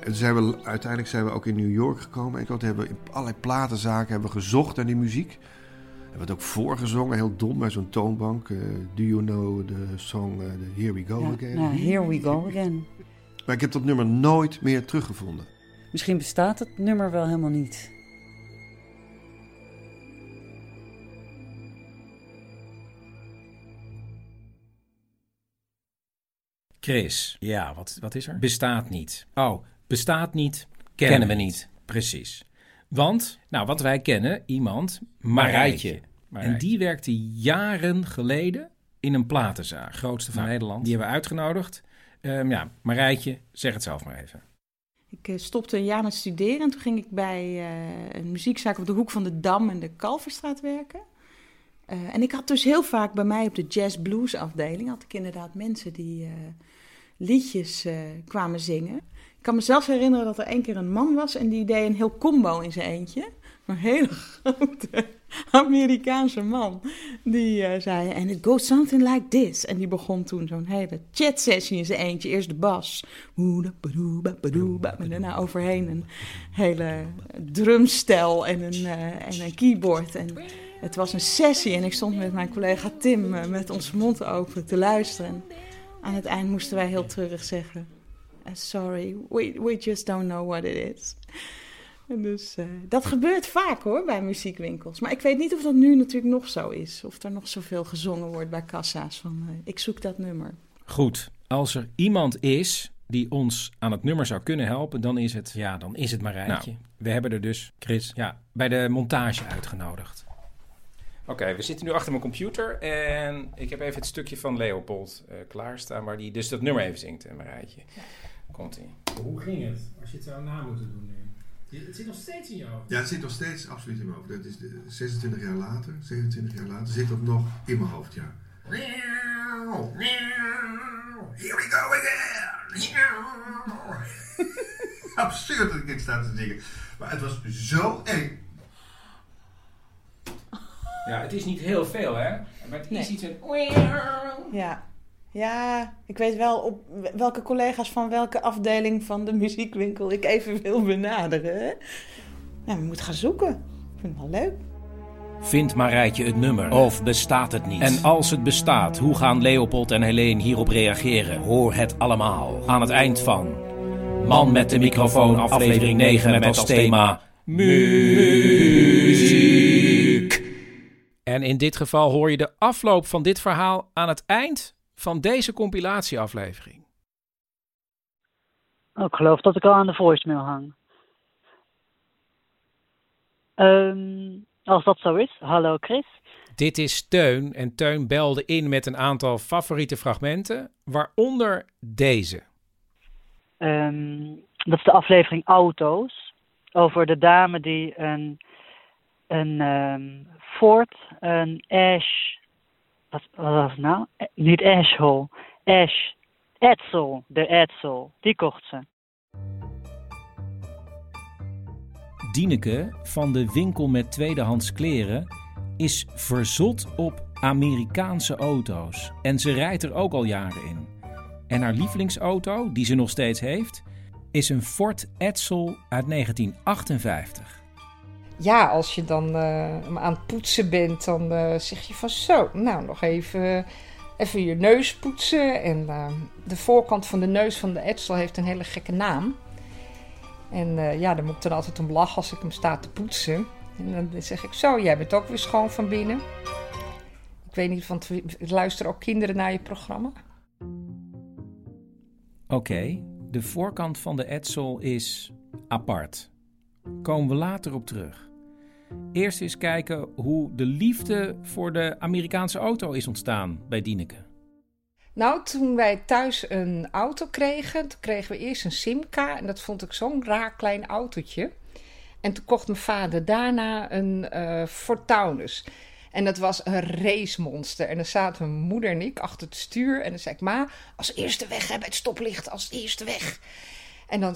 En zijn we, uiteindelijk zijn we ook in New York gekomen. En toen hebben we in allerlei platenzaken hebben we gezocht naar die muziek. Hebben we het ook voorgezongen, heel dom, bij zo'n toonbank. Eh, do you know the song the Here We Go Ja, Again? nou, here we go again. Maar ik heb dat nummer nooit meer teruggevonden. Misschien bestaat het nummer wel helemaal niet. Chris, ja, wat, wat is er? Bestaat niet. Oh, bestaat niet, kennen, we niet. Precies. Want, nou, wat wij kennen, iemand, Marijtje. En die werkte jaren geleden in een platenzaak, grootste van Nederland. Die hebben we uitgenodigd. Ehm, ja, Marijtje, zeg het zelf maar even. Ik eh, stopte een jaar met studeren en toen ging ik bij eh, een muziekzaak op de hoek van de Dam en de Kalverstraat werken. Eh, en ik had dus heel vaak bij mij op de jazz blues afdeling had ik inderdaad mensen die eh, liedjes eh, kwamen zingen. Ik kan me zelfs herinneren dat er één keer een man was en die deed een heel combo in zijn eentje. Een hele grote Amerikaanse man. Die eh, zei, and it goes something like this. En die begon toen zo'n hele chat sessie in zijn eentje. Eerst de bas. En daarna overheen een hele drumstel en een, eh, en een keyboard. En het was een sessie en ik stond met mijn collega Tim met onze mond open te luisteren. Aan het eind moesten wij heel treurig zeggen... "Uh, sorry, we, we just don't know what it is. En dus eh, dat gebeurt vaak hoor, bij muziekwinkels. Maar ik weet niet of dat nu natuurlijk nog zo is. Of er nog zoveel gezongen wordt bij kassa's van... eh, ik zoek dat nummer. Goed, als er iemand is die ons aan het nummer zou kunnen helpen, dan is het, ja, dan is het Marijntje. Nou. we hebben er dus, Chris, ja, bij de montage uitgenodigd. Oké, we zitten nu achter mijn computer en ik heb even het stukje van Leopold eh, klaarstaan waar die dus dat nummer even zingt, hè, Marijntje. Komt-ie. Hoe ging het? Als je het zou na moeten doen nu. Het zit nog steeds in je hoofd. Ja, het zit nog steeds absoluut in mijn hoofd. Dat is de, 26 jaar later, 27 jaar later, zit dat nog in mijn hoofd, ja. Here we go again! Absurd dat ik dit sta te zingen. Maar het was zo eng. Ja, het is niet heel veel, hè? Maar het is Nee. iets... Ja. ja, ik weet wel op welke collega's van welke afdeling van de muziekwinkel ik even wil benaderen. Ja, we moeten gaan zoeken. Ik vind het wel leuk. Vindt Marijtje het nummer? Of bestaat het niet? En als het bestaat, hoe gaan Leopold en Helene hierop reageren? Hoor het allemaal aan het eind van Man met de microfoon, aflevering 9 met als thema muziek. En in dit geval hoor je de afloop van dit verhaal aan het eind van deze compilatieaflevering. Oh, ik geloof dat ik al aan de voicemail hang. Ehm, als dat zo is, hallo Chris. Dit is Teun en Teun belde in met een aantal favoriete fragmenten, waaronder deze. Ehm, dat is de aflevering Auto's. Over de dame die een, een ehm, Ford, een Ash. Wat, was het nou? Eh, Niet Ashhole. Ash. Edsel. De Edsel. Die kocht ze. Dieneke van de winkel met tweedehands kleren is verzot op Amerikaanse auto's. En ze rijdt er ook al jaren in. En haar lievelingsauto, die ze nog steeds heeft, is een Ford Edsel uit 1958. Ja, als je dan eh, aan het poetsen bent, dan eh, zeg je van zo, nou nog even, even je neus poetsen. En eh, de voorkant van de neus van de Edsel heeft een hele gekke naam. En ja, daar moet ik dan altijd om lachen als ik hem sta te poetsen. En dan zeg ik zo, jij bent ook weer schoon van binnen. Ik weet niet, want luisteren ook kinderen naar je programma? Oké, de voorkant van de Edsel is apart. Komen we later op terug. Eerst eens kijken hoe de liefde voor de Amerikaanse auto is ontstaan bij Dieneke. Nou, toen wij thuis een auto kregen, toen kregen we eerst een Simca. En dat vond ik zo'n raar klein autootje. En toen kocht mijn vader daarna een Fortaunus. En dat was een racemonster. En dan zaten mijn moeder en ik achter het stuur. En dan zei ik, ma, als eerste weg hè, bij het stoplicht, als eerste weg. En dan,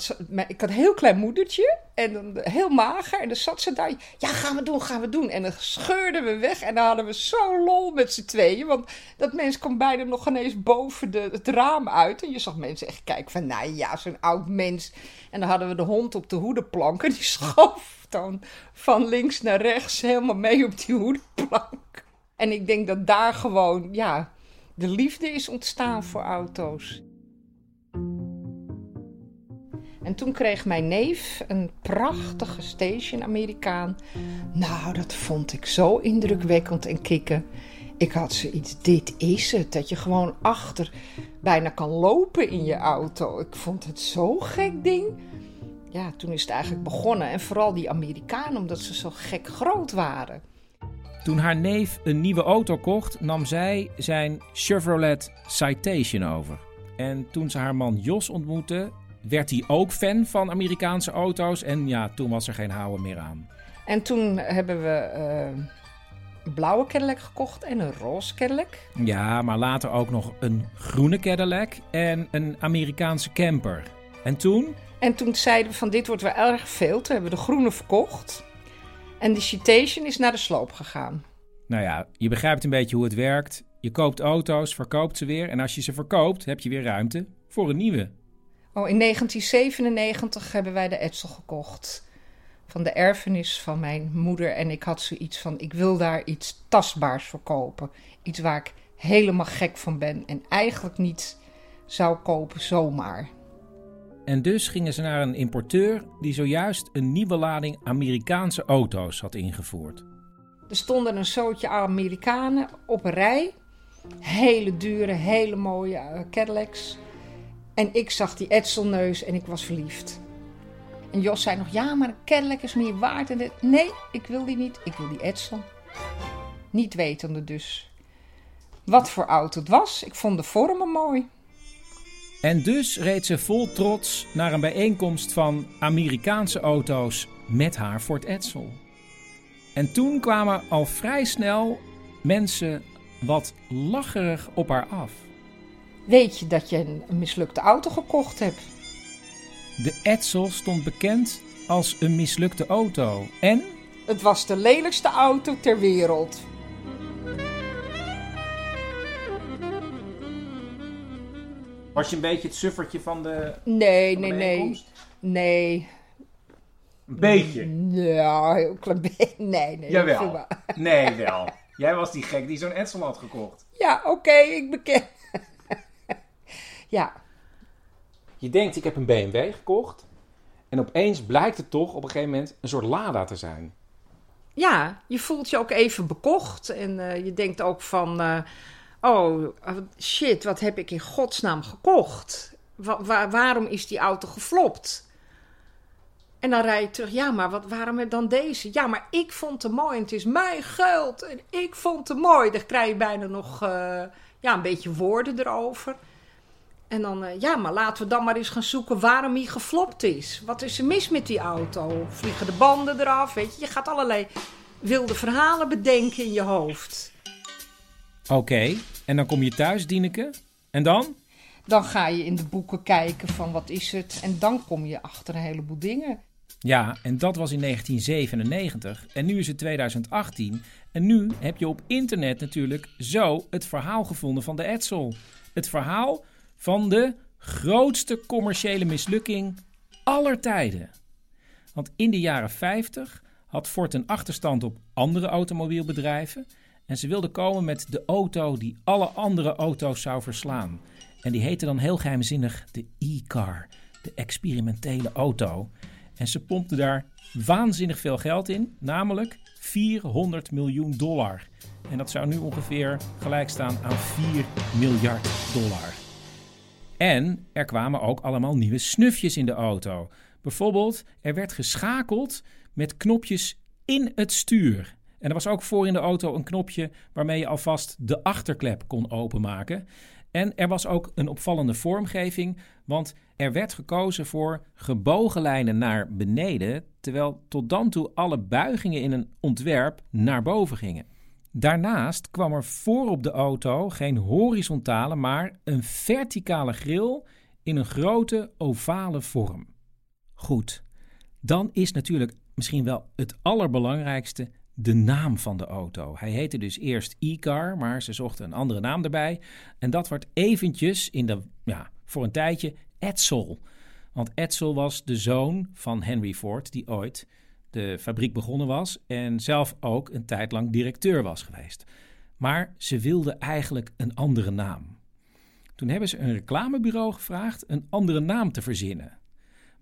ik had een heel klein moedertje en dan heel mager. En dan zat ze daar, ja, gaan we doen, gaan we doen. En dan scheurden we weg en dan hadden we zo lol met z'n tweeën. Want dat mens kwam bijna nog ineens boven de, het raam uit. En je zag mensen echt kijken van, nou ja, zo'n oud mens. En dan hadden we de hond op de hoedenplank. En die schoof dan van links naar rechts helemaal mee op die hoedenplank. En ik denk dat daar gewoon, ja, de liefde is ontstaan voor auto's. En toen kreeg mijn neef een prachtige station Amerikaan. Nou, dat vond ik zo indrukwekkend en kicken. Ik had zoiets, dit is het. Dat je gewoon achter bijna kan lopen in je auto. Ik vond het zo'n gek ding. Ja, toen is het eigenlijk begonnen. En vooral die Amerikanen, omdat ze zo gek groot waren. Toen haar neef een nieuwe auto kocht, nam zij zijn Chevrolet Citation over. En toen ze haar man Jos ontmoette, werd hij ook fan van Amerikaanse auto's. En ja, toen was er geen houden meer aan. En toen hebben we eh, een blauwe Cadillac gekocht en een roze Cadillac. Ja, maar later ook nog een groene Cadillac en een Amerikaanse camper. En toen? En toen zeiden we van dit wordt wel erg veel. Toen hebben we de groene verkocht. En die citation is naar de sloop gegaan. Nou ja, je begrijpt een beetje hoe het werkt. Je koopt auto's, verkoopt ze weer. En als je ze verkoopt, heb je weer ruimte voor een nieuwe. Oh, in 1997 hebben wij de Edsel gekocht. Van de erfenis van mijn moeder. En ik had zoiets van: ik wil daar iets tastbaars voor kopen. Iets waar ik helemaal gek van ben. En eigenlijk niet zou kopen zomaar. En dus gingen ze naar een importeur die zojuist een nieuwe lading Amerikaanse auto's had ingevoerd. Er stonden een zootje Amerikanen op een rij. Hele dure, hele mooie eh, Cadillacs. En ik zag die Edselneus en ik was verliefd. En Jos zei nog, ja, maar Cadillac is meer waard. En. Nee, ik wil die niet. Ik wil die Edsel. Niet wetende dus wat voor auto het was. Ik vond de vormen mooi. En dus reed ze vol trots naar een bijeenkomst van Amerikaanse auto's met haar Ford Edsel. En toen kwamen al vrij snel mensen wat lacherig op haar af. Weet je dat je een mislukte auto gekocht hebt? De Edsel stond bekend als een mislukte auto. En? Het was de lelijkste auto ter wereld. Was je een beetje het suffertje van de. Nee, van de nee, nee. bijeenkomst? Nee. Een beetje. Ja, heel klein beetje. Nee, nee. Jawel. Nee, wel. Jij was die gek die zo'n Edsel had gekocht. Ja, oké, ik beken. Ja. Je denkt, ik heb een BMW gekocht. En opeens blijkt het toch op een gegeven moment een soort Lada te zijn. Ja, je voelt je ook even bekocht. En eh, je denkt ook van... eh, oh, shit, wat heb ik in godsnaam gekocht? Wa- wa- waarom is die auto geflopt? En dan rij je terug. Ja, maar wat, waarom dan deze? Ja, maar ik vond het mooi en het is mijn geld. En ik vond het mooi. Dan krijg je bijna nog eh, ja, een beetje woorden erover. En dan, eh, ja, maar laten we dan maar eens gaan zoeken waarom hij geflopt is. Wat is er mis met die auto? Vliegen de banden eraf? Weet je, je gaat allerlei wilde verhalen bedenken in je hoofd. Oké, en dan kom je thuis, Dieneke. En dan? Dan ga je in de boeken kijken van wat is het. En dan kom je achter een heleboel dingen. Ja, en dat was in 1997. En nu is het 2018. En nu heb je op internet natuurlijk zo het verhaal gevonden van de Edsel. Het verhaal van de grootste commerciële mislukking aller tijden. Want in de jaren 50 had Ford een achterstand op andere automobielbedrijven. En ze wilden komen met de auto die alle andere auto's zou verslaan. En die heette dan heel geheimzinnig de e-car, de experimentele auto. En ze pompten daar waanzinnig veel geld in, namelijk 400 miljoen dollar. En dat zou nu ongeveer gelijk staan aan 4 miljard dollar. En er kwamen ook allemaal nieuwe snufjes in de auto. Bijvoorbeeld, er werd geschakeld met knopjes in het stuur. En er was ook voor in de auto een knopje waarmee je alvast de achterklep kon openmaken. En er was ook een opvallende vormgeving, want er werd gekozen voor gebogen lijnen naar beneden, terwijl tot dan toe alle buigingen in een ontwerp naar boven gingen. Daarnaast kwam er voor op de auto geen horizontale, maar een verticale grill in een grote ovale vorm. Goed, dan is natuurlijk misschien wel het allerbelangrijkste de naam van de auto. Hij heette dus eerst e-car, maar ze zochten een andere naam erbij. En dat wordt eventjes in de, ja, voor een tijdje Edsel. Want Edsel was de zoon van Henry Ford, die ooit de fabriek begonnen was en zelf ook een tijd lang directeur was geweest. Maar ze wilden eigenlijk een andere naam. Toen hebben ze een reclamebureau gevraagd een andere naam te verzinnen.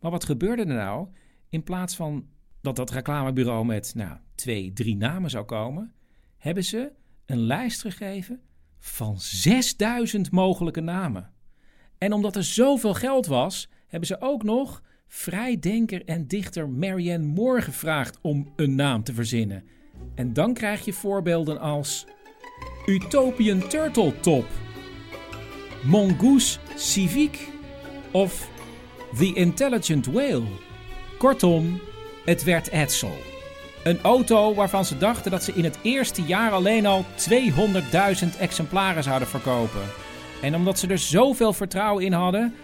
Maar wat gebeurde er nou? In plaats van dat dat reclamebureau met nou, twee, drie namen zou komen, hebben ze een lijst gegeven van 6000 mogelijke namen. En omdat er zoveel geld was, hebben ze ook nog vrijdenker en dichter Marianne Moore gevraagd om een naam te verzinnen. En dan krijg je voorbeelden als Utopian Turtle Top, Mongoose Civic of The Intelligent Whale. Kortom, het werd Edsel. Een auto waarvan ze dachten dat ze in het eerste jaar alleen al 200.000 exemplaren zouden verkopen. En omdat ze er zoveel vertrouwen in hadden,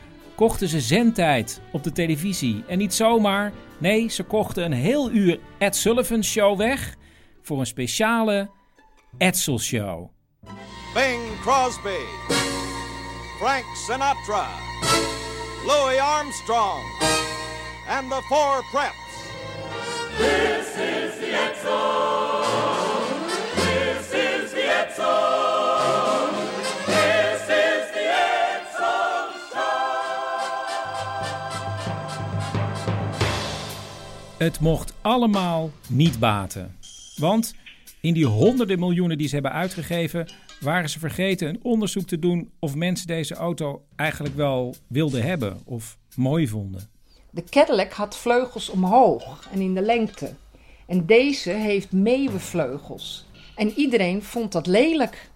kochten ze zendtijd op de televisie. En niet zomaar, nee, ze kochten een heel uur Ed Sullivan Show weg voor een speciale Edsel Show. Bing Crosby, Frank Sinatra, Louis Armstrong, and the Four Preps. This is the Edsel. Het mocht allemaal niet baten. Want in die honderden miljoenen die ze hebben uitgegeven, waren ze vergeten een onderzoek te doen of mensen deze auto eigenlijk wel wilden hebben of mooi vonden. De Cadillac had vleugels omhoog en in de lengte. En deze heeft meeuwenvleugels. En iedereen vond dat lelijk.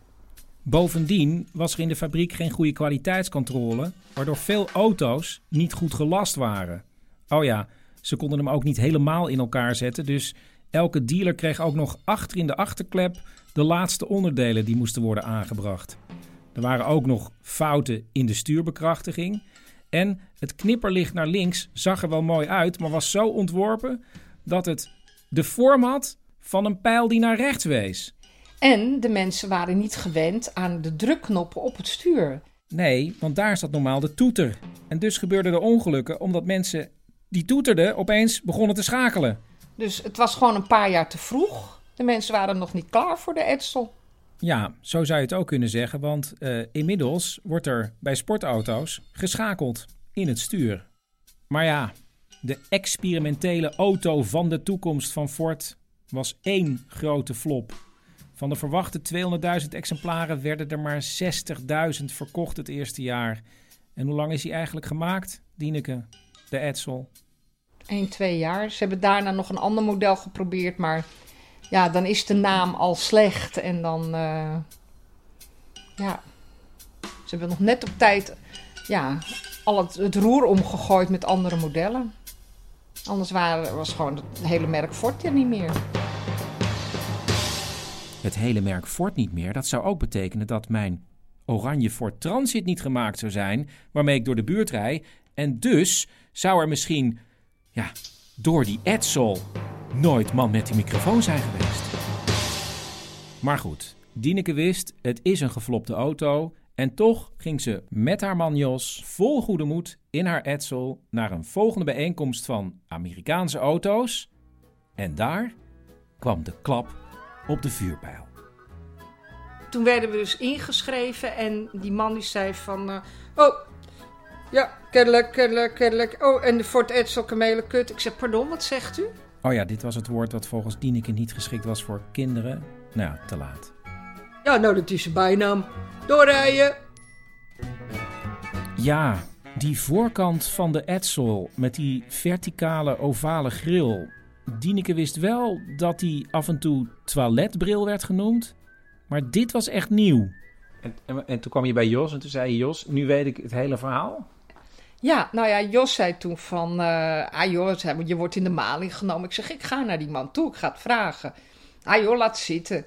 Bovendien was er in de fabriek geen goede kwaliteitscontrole, waardoor veel auto's niet goed gelast waren. Oh ja, ze konden hem ook niet helemaal in elkaar zetten, dus elke dealer kreeg ook nog achter in de achterklep de laatste onderdelen die moesten worden aangebracht. Er waren ook nog fouten in de stuurbekrachtiging. En het knipperlicht naar links zag er wel mooi uit, maar was zo ontworpen dat het de vorm had van een pijl die naar rechts wees. En de mensen waren niet gewend aan de drukknoppen op het stuur. Nee, want daar zat normaal de toeter. En dus gebeurden er ongelukken omdat mensen die toeterden opeens begonnen te schakelen. Dus het was gewoon een paar jaar te vroeg. De mensen waren nog niet klaar voor de Edsel. Ja, zo zou je het ook kunnen zeggen, want eh, inmiddels wordt er bij sportauto's geschakeld in het stuur. Maar ja, de experimentele auto van de toekomst van Ford was één grote flop. Van de verwachte 200.000 exemplaren werden er maar 60.000 verkocht het eerste jaar. En hoe lang is hij eigenlijk gemaakt, Dieneke, de Edsel? 1, 2 jaar. Ze hebben daarna nog een ander model geprobeerd, maar ja, dan is de naam al slecht. En dan, eh, ja, ze hebben nog net op tijd ja, al het, het roer omgegooid met andere modellen. Anders waren, was gewoon het hele merk Ford niet meer. Het hele merk Ford niet meer, dat zou ook betekenen dat mijn oranje Ford Transit niet gemaakt zou zijn, waarmee ik door de buurt rijd. En dus zou er misschien, ja, door die Edsel nooit man met die microfoon zijn geweest. Maar goed, Dieneke wist, het is een geflopte auto. En toch ging ze met haar man Jos vol goede moed in haar Edsel naar een volgende bijeenkomst van Amerikaanse auto's. En daar kwam de klap op de vuurpijl. Toen werden we dus ingeschreven en die man die zei van... eh, oh, ja, Cadillac, Cadillac, Cadillac. Oh, en de Ford Edsel Kamelenkut. Ik zeg, pardon, wat zegt u? Oh ja, dit was het woord dat volgens Dieneke niet geschikt was voor kinderen. Nou ja, te laat. Ja, nou, dat is zijn bijnaam. Doorrijden. Ja, die voorkant van de Edsel met die verticale ovale grill. Dieneke wist wel dat die af en toe toiletbril werd genoemd. Maar dit was echt nieuw. En, en, en toen kwam je bij Jos en toen zei je... Jos, nu weet ik het hele verhaal. Ja, nou ja, Jos zei toen van... eh ah joh, zei, je wordt in de maling genomen. Ik zeg, ik ga naar die man toe, ik ga het vragen. Ah joh, laat zitten.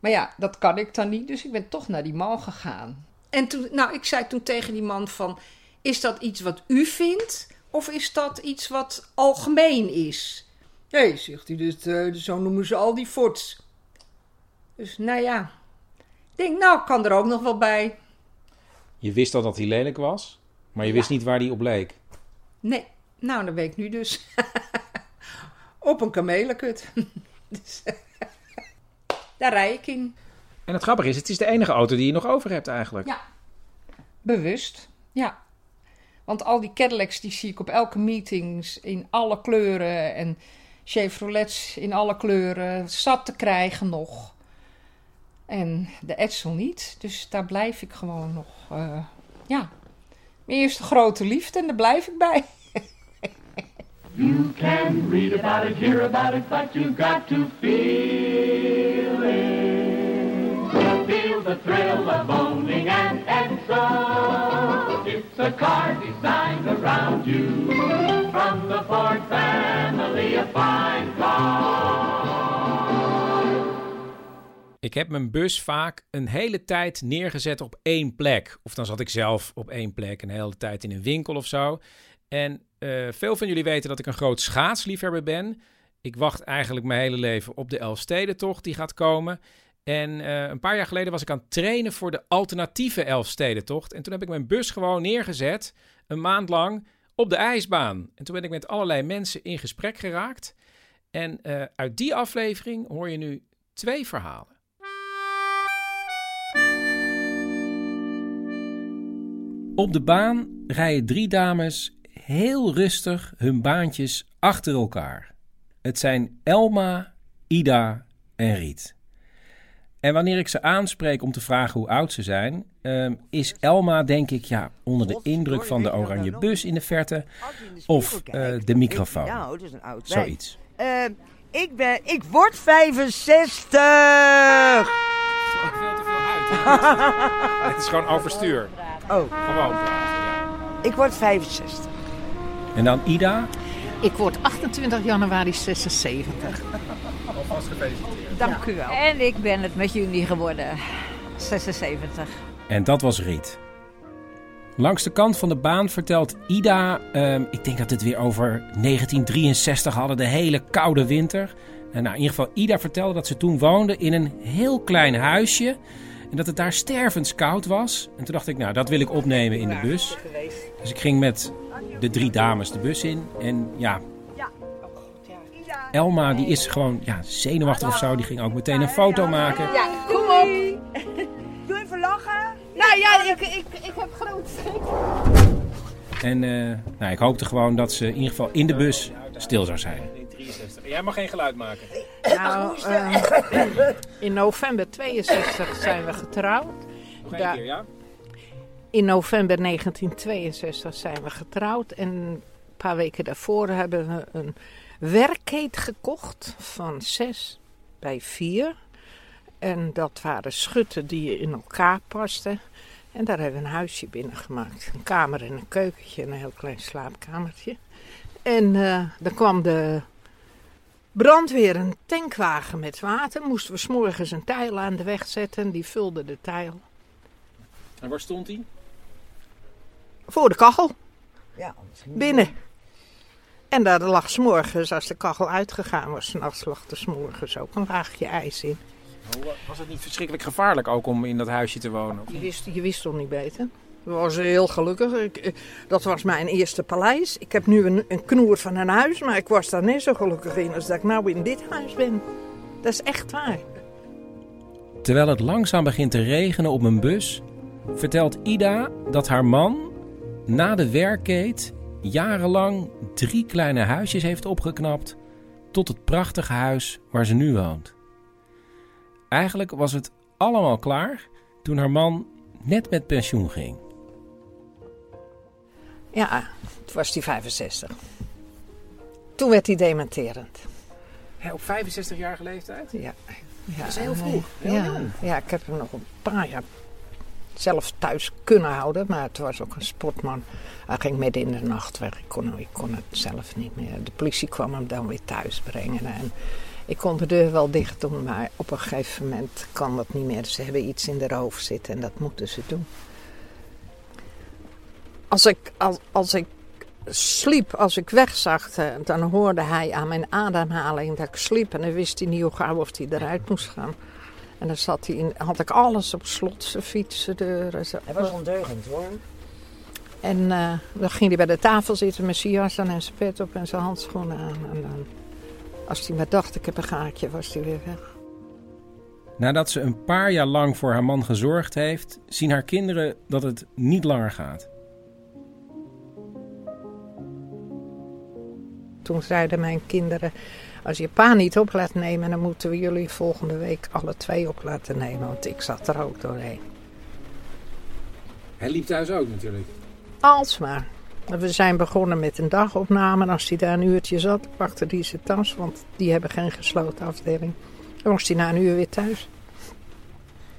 Maar ja, dat kan ik dan niet, dus ik ben toch naar die man gegaan. En toen, nou, ik zei toen tegen die man van... Is dat iets wat u vindt? Of is dat iets wat algemeen is? Nee, zegt hij, dus, eh, zo noemen ze al die forts. Dus nou ja, ik denk, nou, ik kan er ook nog wel bij. Je wist al dat hij lelijk was, maar je wist niet waar hij op leek. Nee, nou, dat weet ik nu dus. Op een kamelenkut. dus, daar rij ik in. En het grappige is, het is de enige auto die je nog over hebt eigenlijk. Ja. Bewust, ja. Want al die Cadillacs die zie ik op elke meetings in alle kleuren. En Chevrolets in alle kleuren. Zat te krijgen nog. En de Edsel niet. Dus daar blijf ik gewoon nog, eh, ja. Mijn eerste grote liefde en daar blijf ik bij. You can read about it, hear about it, but you've got to feel it. Feel the thrill of owning an Edsel. It's a car designed around you. From the Ford family, a fine car. Ik heb mijn bus vaak een hele tijd neergezet op één plek. Of dan zat ik zelf op één plek een hele tijd in een winkel of zo. En eh, veel van jullie weten dat ik een groot schaatsliefhebber ben. Ik wacht eigenlijk mijn hele leven op de Elfstedentocht die gaat komen. En eh, een paar jaar geleden was ik aan het trainen voor de alternatieve Elfstedentocht. En toen heb ik mijn bus gewoon neergezet, een maand lang, op de ijsbaan. En toen ben ik met allerlei mensen in gesprek geraakt. En eh, uit die aflevering hoor je nu twee verhalen. Op de baan rijden drie dames heel rustig hun baantjes achter elkaar. Het zijn Elma, Ida en Riet. En wanneer ik ze aanspreek om te vragen hoe oud ze zijn, ehm, is Elma denk ik ja, onder de indruk van de oranje bus in de verte of eh, de microfoon. Nou, het is een oud Zoiets. Eh, ik, ben, ik word 65! Het is gewoon overstuur. Oh. Gewoon praten, ja. Ik word 65. En dan Ida. Ik word 28 januari 76. Alvast gefeliciteerd. Dank u wel. En ik ben het met jullie geworden. 76. En dat was Riet. Langs de kant van de baan vertelt Ida, ehm, ik denk dat het weer over 1963 hadden, de hele koude winter. En nou, in ieder geval, Ida vertelde dat ze toen woonde in een heel klein huisje. En dat het daar stervenskoud was. En toen dacht ik, nou, dat wil ik opnemen in de bus. Dus ik ging met de drie dames de bus in. En ja, Elma die is gewoon ja, zenuwachtig of zo. Die ging ook meteen een foto maken. Ja, kom op! Doe even lachen. Nou ja, ik, ik, ik heb groot schrik. En eh, nou, ik hoopte gewoon dat ze in ieder geval in de bus stil zou zijn. Jij mag geen geluid maken. Nou, eh, in november 62 zijn we getrouwd. Keer, ja? In november 1962 zijn we getrouwd. En een paar weken daarvoor hebben we een werkkeet gekocht van 6 bij 4. En dat waren schutten die in elkaar pasten. En daar hebben we een huisje binnen gemaakt. Een kamer en een keukentje en een heel klein slaapkamertje. En eh dan kwam de brandweer een tankwagen met water. Moesten we 's morgens een tijl aan de weg zetten. Die vulde de tijl. En waar stond hij? Voor de kachel. Ja, misschien Binnen. En daar lag 's morgens, als de kachel uitgegaan was, 's nachts lag er 's morgens ook een laagje ijs in. Was het niet verschrikkelijk gevaarlijk ook om in dat huisje te wonen? Je wist, je wist toch niet beter? Was heel gelukkig. Ik, eh, dat was mijn eerste paleis. Ik heb nu een, een knoer van een huis, maar ik was daar net zo gelukkig in als dat ik nou in dit huis ben. Dat is echt waar. Terwijl het langzaam begint te regenen op mijn bus, vertelt Ida dat haar man na de werkkeet jarenlang drie kleine huisjes heeft opgeknapt tot het prachtige huis waar ze nu woont. Eigenlijk was het allemaal klaar toen haar man net met pensioen ging. Ja, toen was hij 65. Toen werd hij dementerend. op 65-jarige leeftijd? Ja. ja. Dat is heel vroeg, heel ja, jong. ja, ik heb hem nog een paar jaar zelf thuis kunnen houden. Maar het was ook een sportman. Hij ging midden in de nacht weg. Ik kon, ik kon het zelf niet meer. De politie kwam hem dan weer thuis brengen. En ik kon de deur wel dicht doen, maar op een gegeven moment kan dat niet meer. Ze hebben iets in de hoofd zitten en dat moeten ze doen. Als ik, als, als ik sliep, als ik wegzag, eh, dan hoorde hij aan mijn ademhaling dat ik sliep. En dan wist hij niet hoe gauw of hij eruit moest gaan. En dan zat hij in, had ik alles op slot, zijn fiets, zijn deuren. Hij was ondeugend hoor. En eh, dan ging hij bij de tafel zitten met zijn jas aan en zijn pet op en zijn handschoenen aan. En dan, als hij maar dacht, ik heb een gaatje, was hij weer weg. Nadat ze een paar jaar lang voor haar man gezorgd heeft, zien haar kinderen dat het niet langer gaat. Toen zeiden mijn kinderen, als je pa niet op laat nemen, dan moeten we jullie volgende week alle twee op laten nemen. Want ik zat er ook doorheen. Hij liep thuis ook natuurlijk. Alsmaar. We zijn begonnen met een dagopname. En als hij daar een uurtje zat, pakte hij zijn tas. Want die hebben geen gesloten afdeling. Dan was hij na een uur weer thuis.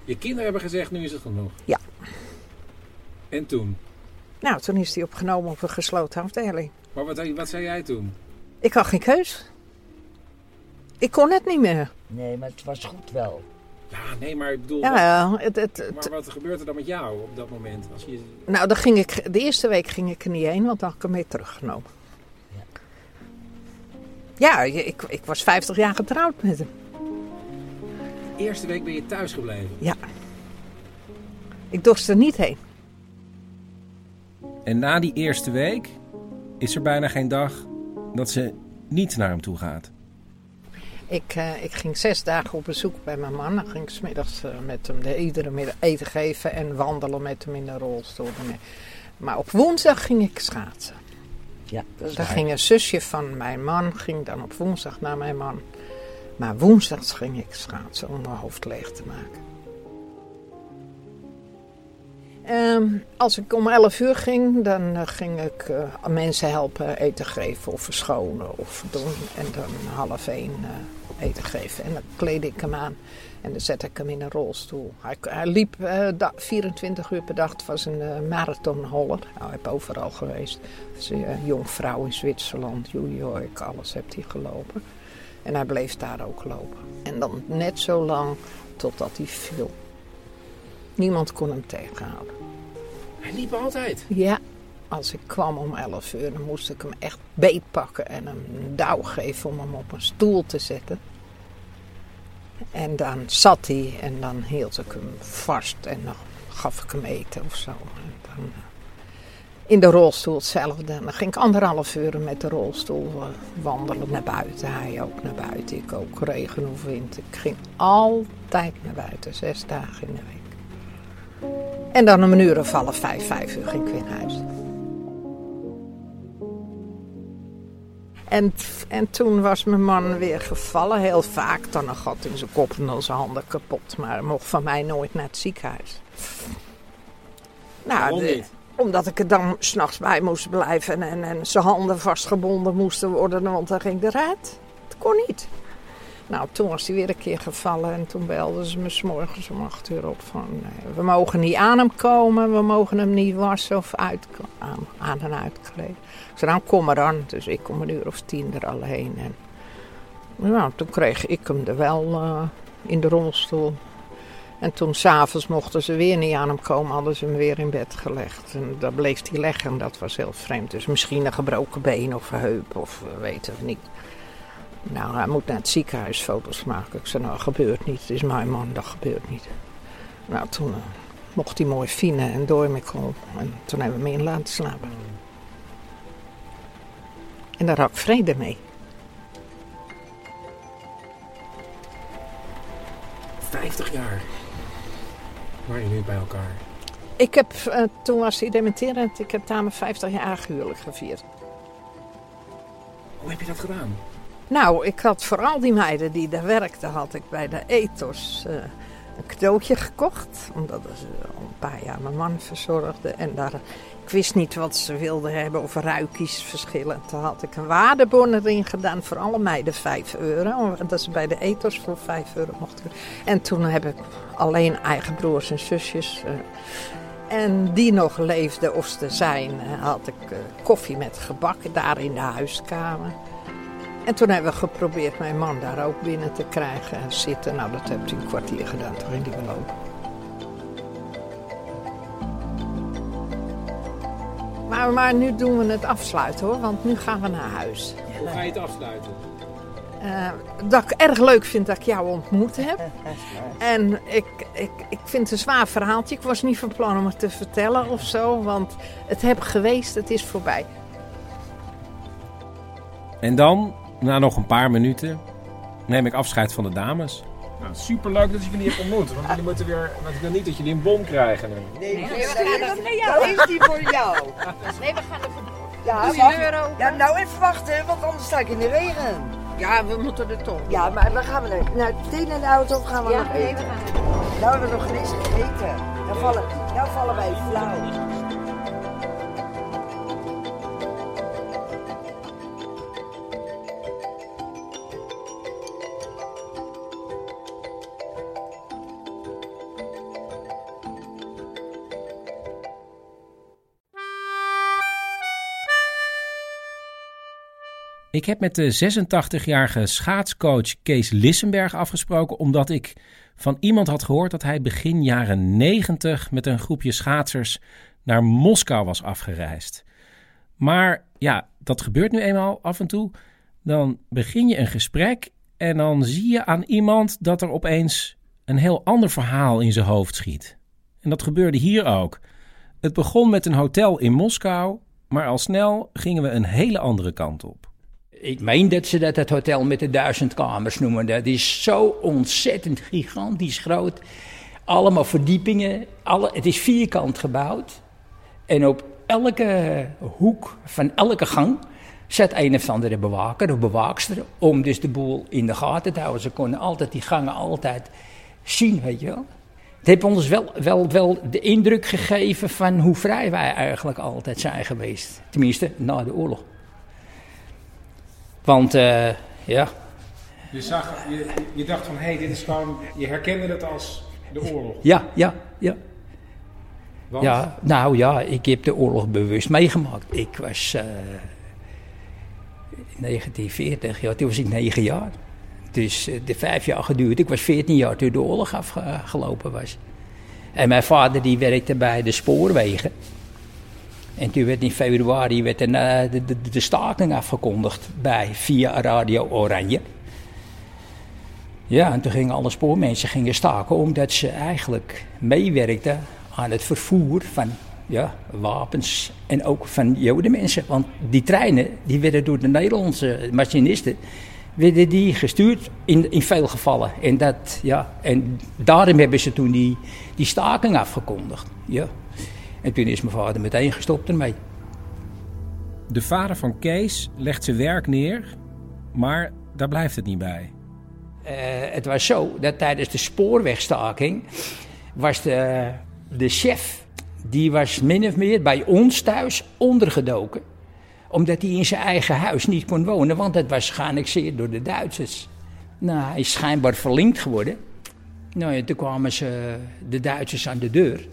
Je kinderen hebben gezegd, nu is het genoeg. Ja. En toen? Nou, toen is hij opgenomen op een gesloten afdeling. Maar wat, wat zei jij toen? Ik had geen keus. Ik kon het niet meer. Nee, maar het was goed wel. Ja, nee, maar ik bedoel... Ja, wat- ja, het- het- het- maar wat gebeurt er dan met jou op dat moment? Als je... Nou, dan ging ik, de eerste week ging ik er niet heen, want dan had ik hem mee teruggenomen. Ja, je- ik, ik was 50 jaar getrouwd met hem. De eerste week ben je thuis gebleven. Ja. Ik dorst er niet heen. En na die eerste week is er bijna geen dag dat ze niet naar hem toe gaat. Ik, eh, ik ging zes dagen op bezoek bij mijn man. Dan ging ik smiddags eh, met hem de, iedere middag eten geven en wandelen met hem in de rolstoel. Maar op woensdag ging ik schaatsen. Ja, Dus daar ging een zusje van mijn man, ging dan op woensdag naar mijn man. Maar woensdags ging ik schaatsen om mijn hoofd leeg te maken. Ehm, als ik om 11 uur ging, dan eh, ging ik eh, mensen helpen eten geven of verschonen of doen. En dan half één eh, eten geven. En dan kleedde ik hem aan en dan zette ik hem in een rolstoel. Hij, liep eh, da- 24 uur per dag. Het was een marathonholler. Nou, hij heeft overal geweest. Eh, jong vrouw in Zwitserland, York, alles heeft hij gelopen. En hij bleef daar ook lopen. En dan net zo lang totdat hij viel. Niemand kon hem tegenhouden. Hij liep altijd. Ja, als ik kwam om 11 uur, dan moest ik hem echt beetpakken en hem een douw geven om hem op een stoel te zetten. En dan zat hij en dan hield ik hem vast en dan gaf ik hem eten of zo. En dan, eh, in de rolstoel hetzelfde. Dan ging ik anderhalf uur met de rolstoel eh, wandelen naar buiten. Hij ook naar buiten, ik ook, regen of wind. Ik ging altijd naar buiten, zes dagen in de week. En dan om een uur of half vijf, vijf uur ging ik weer naar huis. En, en toen was mijn man weer gevallen, heel vaak. Dan een gat in zijn kop en dan zijn handen kapot. Maar hij mocht van mij nooit naar het ziekenhuis. Nou, de- omdat ik er dan s'nachts bij moest blijven en, en, en zijn handen vastgebonden moesten worden, want dan ging eruit. Het kon niet. Nou, toen was hij weer een keer gevallen en toen belden ze me s'morgens om acht uur op van... eh, we mogen niet aan hem komen, we mogen hem niet wassen of uit, aan, aan en uitkleden. Ik zei, nou kom maar dan. Dus ik om een uur of tien er alleen. En nou, toen kreeg ik hem er wel eh, in de rolstoel. En toen s'avonds mochten ze weer niet aan hem komen, hadden ze hem weer in bed gelegd. En daar bleef hij leggen en dat was heel vreemd. Dus misschien een gebroken been of een heup of we weten het niet. Nou, hij moet naar het ziekenhuis foto's maken. Ik zei, nou, dat gebeurt niet. Het is mijn man, dat gebeurt niet. Nou, toen eh, mocht hij morfine en Dormicol. En toen hebben we hem in laten slapen. En daar had ik vrede mee. 50 jaar. Waar je nu bij elkaar. Ik heb, eh, toen was hij dementerend, ik heb daar mijn 50 jaar huwelijk gevierd. Hoe heb je dat gedaan? Nou, ik had voor al die meiden die daar werkten, had ik bij de ethos eh, een cadeautje gekocht. Omdat ze al een paar jaar mijn man verzorgde. En daar, ik wist niet wat ze wilden hebben of ruikies verschillen. Toen had ik een waardebon erin gedaan voor alle meiden 5 euro. Dat ze bij de ethos voor 5 euro mochten. En toen heb ik alleen eigen broers en zusjes... eh, en die nog leefden of ze zijn, eh, had ik koffie met gebak daar in de huiskamer. En toen hebben we geprobeerd mijn man daar ook binnen te krijgen en zitten. Nou, dat heeft hij een kwartier gedaan, toen ging hij weer lopen. Maar, maar nu doen we het afsluiten hoor, want nu gaan we naar huis. Hoe ga je het afsluiten? Eh, dat ik erg leuk vind dat ik jou ontmoet heb. En ik, ik, ik vind het een zwaar verhaaltje. Ik was niet van plan om het te vertellen of zo, want het heb geweest, het is voorbij. En dan, na nog een paar minuten, neem ik afscheid van de dames. Nou, superleuk dat ik jullie heb ontmoet. Want jullie moeten weer... Want ik wil niet dat jullie een bom krijgen. nu. Nee, Nee, dat we gaan dat- naar jou. Is die voor jou. Nee, we gaan even... Ja, je open? Ja, nou even wachten, want anders sta ik in de regen. Ja, we moeten er toch. Ja, maar dan gaan we naar, naar meteen naar de auto of gaan we Ja, nog nee, we eten? gaan Nou hebben we nog geen eens gegeten. Dan vallen, nou vallen wij flauw. Ik heb met de 86-jarige schaatscoach Kees Lissenberg afgesproken omdat ik van iemand had gehoord dat hij begin jaren 90 met een groepje schaatsers naar Moskou was afgereisd. Maar ja, dat gebeurt nu eenmaal af en toe. Dan begin je een gesprek en dan zie je aan iemand dat er opeens een heel ander verhaal in zijn hoofd schiet. En dat gebeurde hier ook. Het begon met een hotel in Moskou, maar al snel gingen we een hele andere kant op. Ik meen dat ze dat het hotel met de duizend kamers noemen. Dat is zo ontzettend gigantisch groot. Allemaal verdiepingen. Alle, het is vierkant gebouwd. En op elke hoek van elke gang zet een of andere bewaker of bewaakster om dus de boel in de gaten te houden. Ze konden altijd die gangen altijd zien, weet je wel. Het heeft ons wel, wel, wel de indruk gegeven van hoe vrij wij eigenlijk altijd zijn geweest. Tenminste, na de oorlog. Want, uh, ja. Je, zag, je, je dacht van, hé, hey, dit is gewoon... Je herkende het als de oorlog. Ja, ja, ja. Want? Ja, nou ja, ik heb de oorlog bewust meegemaakt. Ik was uh, in 1940, ja, toen was ik negen jaar. Dus uh, de vijf jaar geduurd. Ik was 14 jaar toen de oorlog afgelopen was. En mijn vader die werkte bij de spoorwegen. En toen werd in februari werd de, de, de, de staking afgekondigd bij via Radio Oranje. Ja, en toen gingen alle spoormensen gingen staken omdat ze eigenlijk meewerkten aan het vervoer van ja, wapens en ook van jodenmensen. Want die treinen die werden door de Nederlandse machinisten werden die gestuurd in, in veel gevallen. En, dat, ja, en daarom hebben ze toen die, die staking afgekondigd. Ja. En toen is mijn vader meteen gestopt ermee. De vader van Kees legt zijn werk neer, maar daar blijft het niet bij. Uh, het was zo dat tijdens de spoorwegstaking was de, de chef, die was min of meer bij ons thuis ondergedoken. Omdat hij in zijn eigen huis niet kon wonen, want het was geannexeerd door de Duitsers. Nou, hij is schijnbaar verlinkt geworden. Nou ja, toen kwamen ze, de Duitsers aan de deur.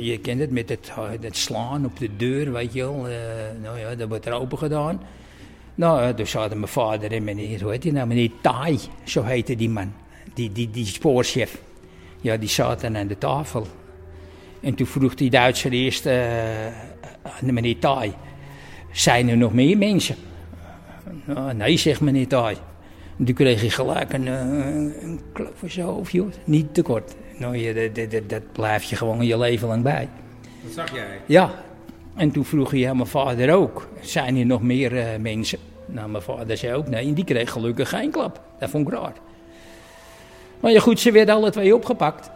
Je kent het met het, het slaan op de deur, weet je wel. Uh, nou ja, dat wordt er open gedaan. Nou, toen zaten mijn vader en meneer, hoe heet nou? Meneer Tai, zo heette die man. Die, die, die spoorchef. Ja, die zaten aan de tafel. En toen vroeg die Duitser eerst uh, aan meneer Tai... Zijn er nog meer mensen? Nou, nee, zegt meneer Tai. En toen kreeg hij gelijk een, een, een klap voor zijn. Niet te kort. Nou, je, dat, dat, dat blijf je gewoon je leven lang bij. Dat zag jij? Ja. En toen vroeg hij aan mijn vader ook, zijn er nog meer uh, mensen? Nou, mijn vader zei ook nee, en die kreeg gelukkig geen klap. Dat vond ik raar. Maar ja goed, ze werden alle twee opgepakt.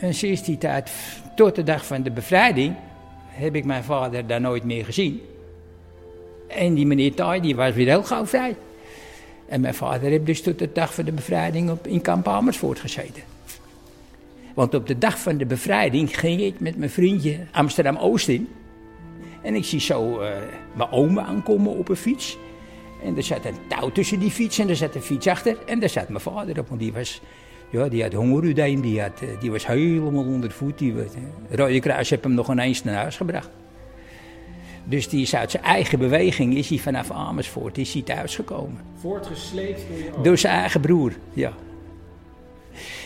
En sinds die tijd, tot de dag van de bevrijding, heb ik mijn vader daar nooit meer gezien. En die meneer Tai, die was weer heel gauw vrij. En mijn vader heeft dus tot de dag van de bevrijding op, in kamp Amersfoort gezeten. Want op de dag van de bevrijding ging ik met mijn vriendje Amsterdam-Oost in. En ik zie zo uh, mijn oma aankomen op een fiets. En er zat een touw tussen die fiets en er zat een fiets achter. En daar zat mijn vader op, want die was... Ja, die had hongerudijn, die, had, die was helemaal onder de voet. Die, uh, Rode Kruis heeft hem nog ineens naar huis gebracht. Dus die is uit zijn eigen beweging, is hij vanaf Amersfoort, is hij thuisgekomen. Voortgesleept door je oom? Door zijn eigen broer, ja.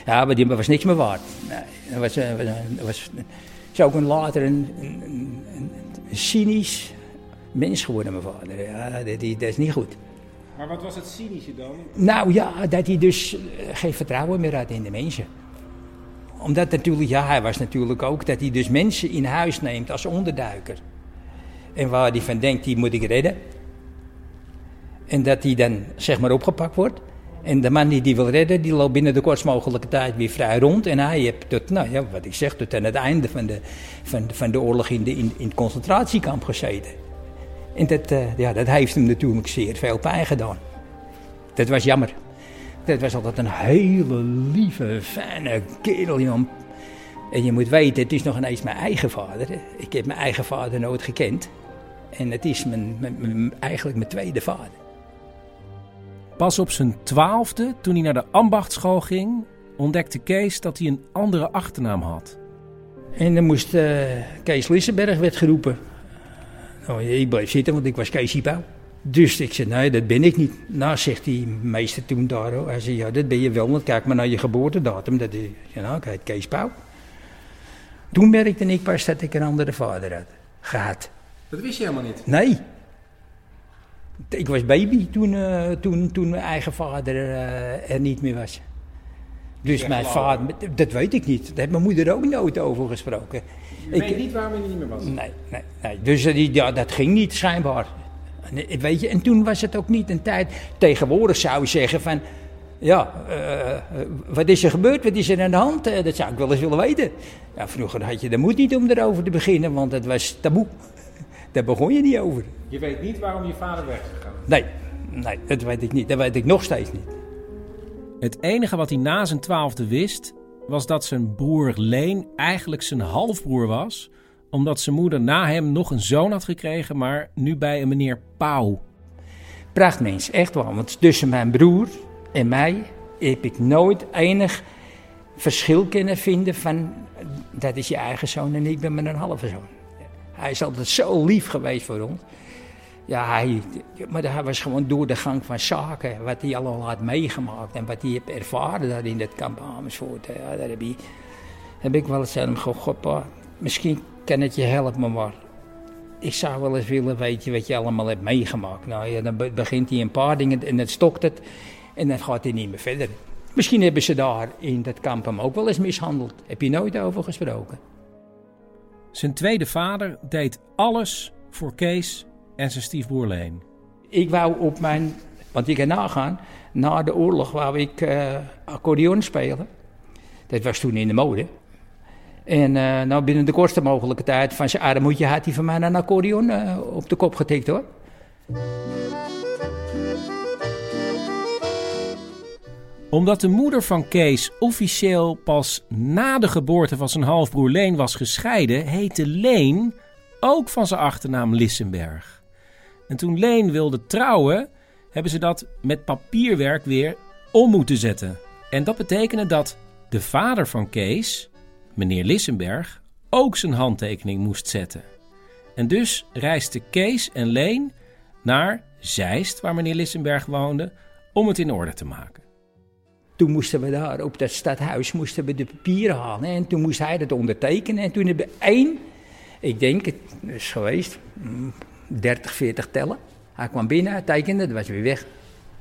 Ja, maar die was niks meer waard. Nee, dat was, dat was, is ook een later een, een, een, een, cynisch mens geworden, mijn vader. Ja, dat, dat is niet goed. Maar wat was het cynische dan? Nou ja, dat hij dus geen vertrouwen meer had in de mensen. Omdat natuurlijk, ja, hij was natuurlijk ook dat hij dus mensen in huis neemt als onderduiker. En waar hij van denkt, die moet ik redden. En dat hij dan, zeg maar, opgepakt wordt. En de man die die wil redden, die loopt binnen de kortst mogelijke tijd weer vrij rond. En hij heeft tot, nou ja, wat ik zeg, tot aan het einde van de, van, van de oorlog in, de, in, het concentratiekamp gezeten. En dat, uh, ja, dat heeft hem natuurlijk zeer veel pijn gedaan. Dat was jammer. Dat was altijd een hele lieve, fijne kerel, Jan. En je moet weten, het is nog ineens mijn eigen vader. Ik heb mijn eigen vader nooit gekend. En het is mijn, eigenlijk mijn tweede vader. Pas op zijn twaalfde, toen hij naar de ambachtschool ging, ontdekte Kees dat hij een andere achternaam had. En dan moest uh, Kees Lissenberg werd geroepen. Nou, ik bleef zitten, want ik was Kees Pauw. Dus ik zei, nee, dat ben ik niet. Nou, zegt die meester toen daar, hij zei, ja, dat ben je wel, want kijk maar naar je geboortedatum. Dat is, ja, nou, ik heet Kees Pauw. Toen merkte ik pas dat ik een andere vader had gehad. Dat wist je helemaal niet. Nee. Ik was baby toen, eh, toen, toen mijn eigen vader eh, er niet meer was. Dus mijn vader, dat weet ik niet. Daar heeft mijn moeder ook nooit over gesproken. Je weet niet waarom hij niet meer was. Nee, nee, nee. Dus eh, die, ja, dat ging niet schijnbaar. Nee, Weet je, en toen was het ook niet een tijd. Tegenwoordig zou je zeggen van. Ja, wat is er gebeurd? Wat is er aan de hand? Dat zou ik wel eens willen weten. Ja, vroeger had je de moed niet om erover te beginnen, want het was taboe. Daar begon je niet over. Je weet niet waarom je vader weg is gegaan. Nee, nee, dat weet ik niet. Dat weet ik nog steeds niet. Het enige wat hij na zijn twaalfde wist, was dat zijn broer Leen eigenlijk zijn halfbroer was, omdat zijn moeder na hem nog een zoon had gekregen, maar nu bij een meneer Pauw. Prachtmens, echt wel. Want tussen mijn broer en mij heb ik nooit enig verschil kunnen vinden van... dat is je eigen zoon en ik ben mijn halve zoon. Hij is altijd zo lief geweest voor ons. Ja, hij, maar hij was gewoon door de gang van zaken, wat hij allemaal had meegemaakt en wat hij heeft ervaren daar in dat kamp Amersfoort. Ja, daar heb, ik wel eens aan hem gezegd, "God, pa, misschien kan het je helpen, maar ik zou wel eens willen weten wat je allemaal hebt meegemaakt. Nou ja, dan be- begint hij een paar dingen en dan stokt het en dan gaat hij niet meer verder. Misschien hebben ze daar in dat kamp hem ook wel eens mishandeld. Heb je nooit over gesproken? Zijn tweede vader deed alles voor Kees en zijn stiefbroer Leen. Ik wou op mijn, want ik kan nagaan, na de oorlog wou ik eh, accordeon spelen. Dat was toen in de mode. En eh, nou binnen de kortste mogelijke tijd van zijn armoedje had hij van mij een accordeon eh, op de kop getikt hoor. Omdat de moeder van Kees officieel pas na de geboorte van zijn halfbroer Leen was gescheiden, heette Leen ook van zijn achternaam Lissenberg. En toen Leen wilde trouwen, hebben ze dat met papierwerk weer om moeten zetten. En dat betekende dat de vader van Kees, meneer Lissenberg, ook zijn handtekening moest zetten. En dus reisden Kees en Leen naar Zeist, waar meneer Lissenberg woonde, om het in orde te maken. Toen moesten we daar op dat stadhuis moesten we de papieren halen. En toen moest hij dat ondertekenen. En toen hebben we één, ik denk het is geweest, mm, 30, 40 tellen. Hij kwam binnen, hij tekende, dat was weer weg.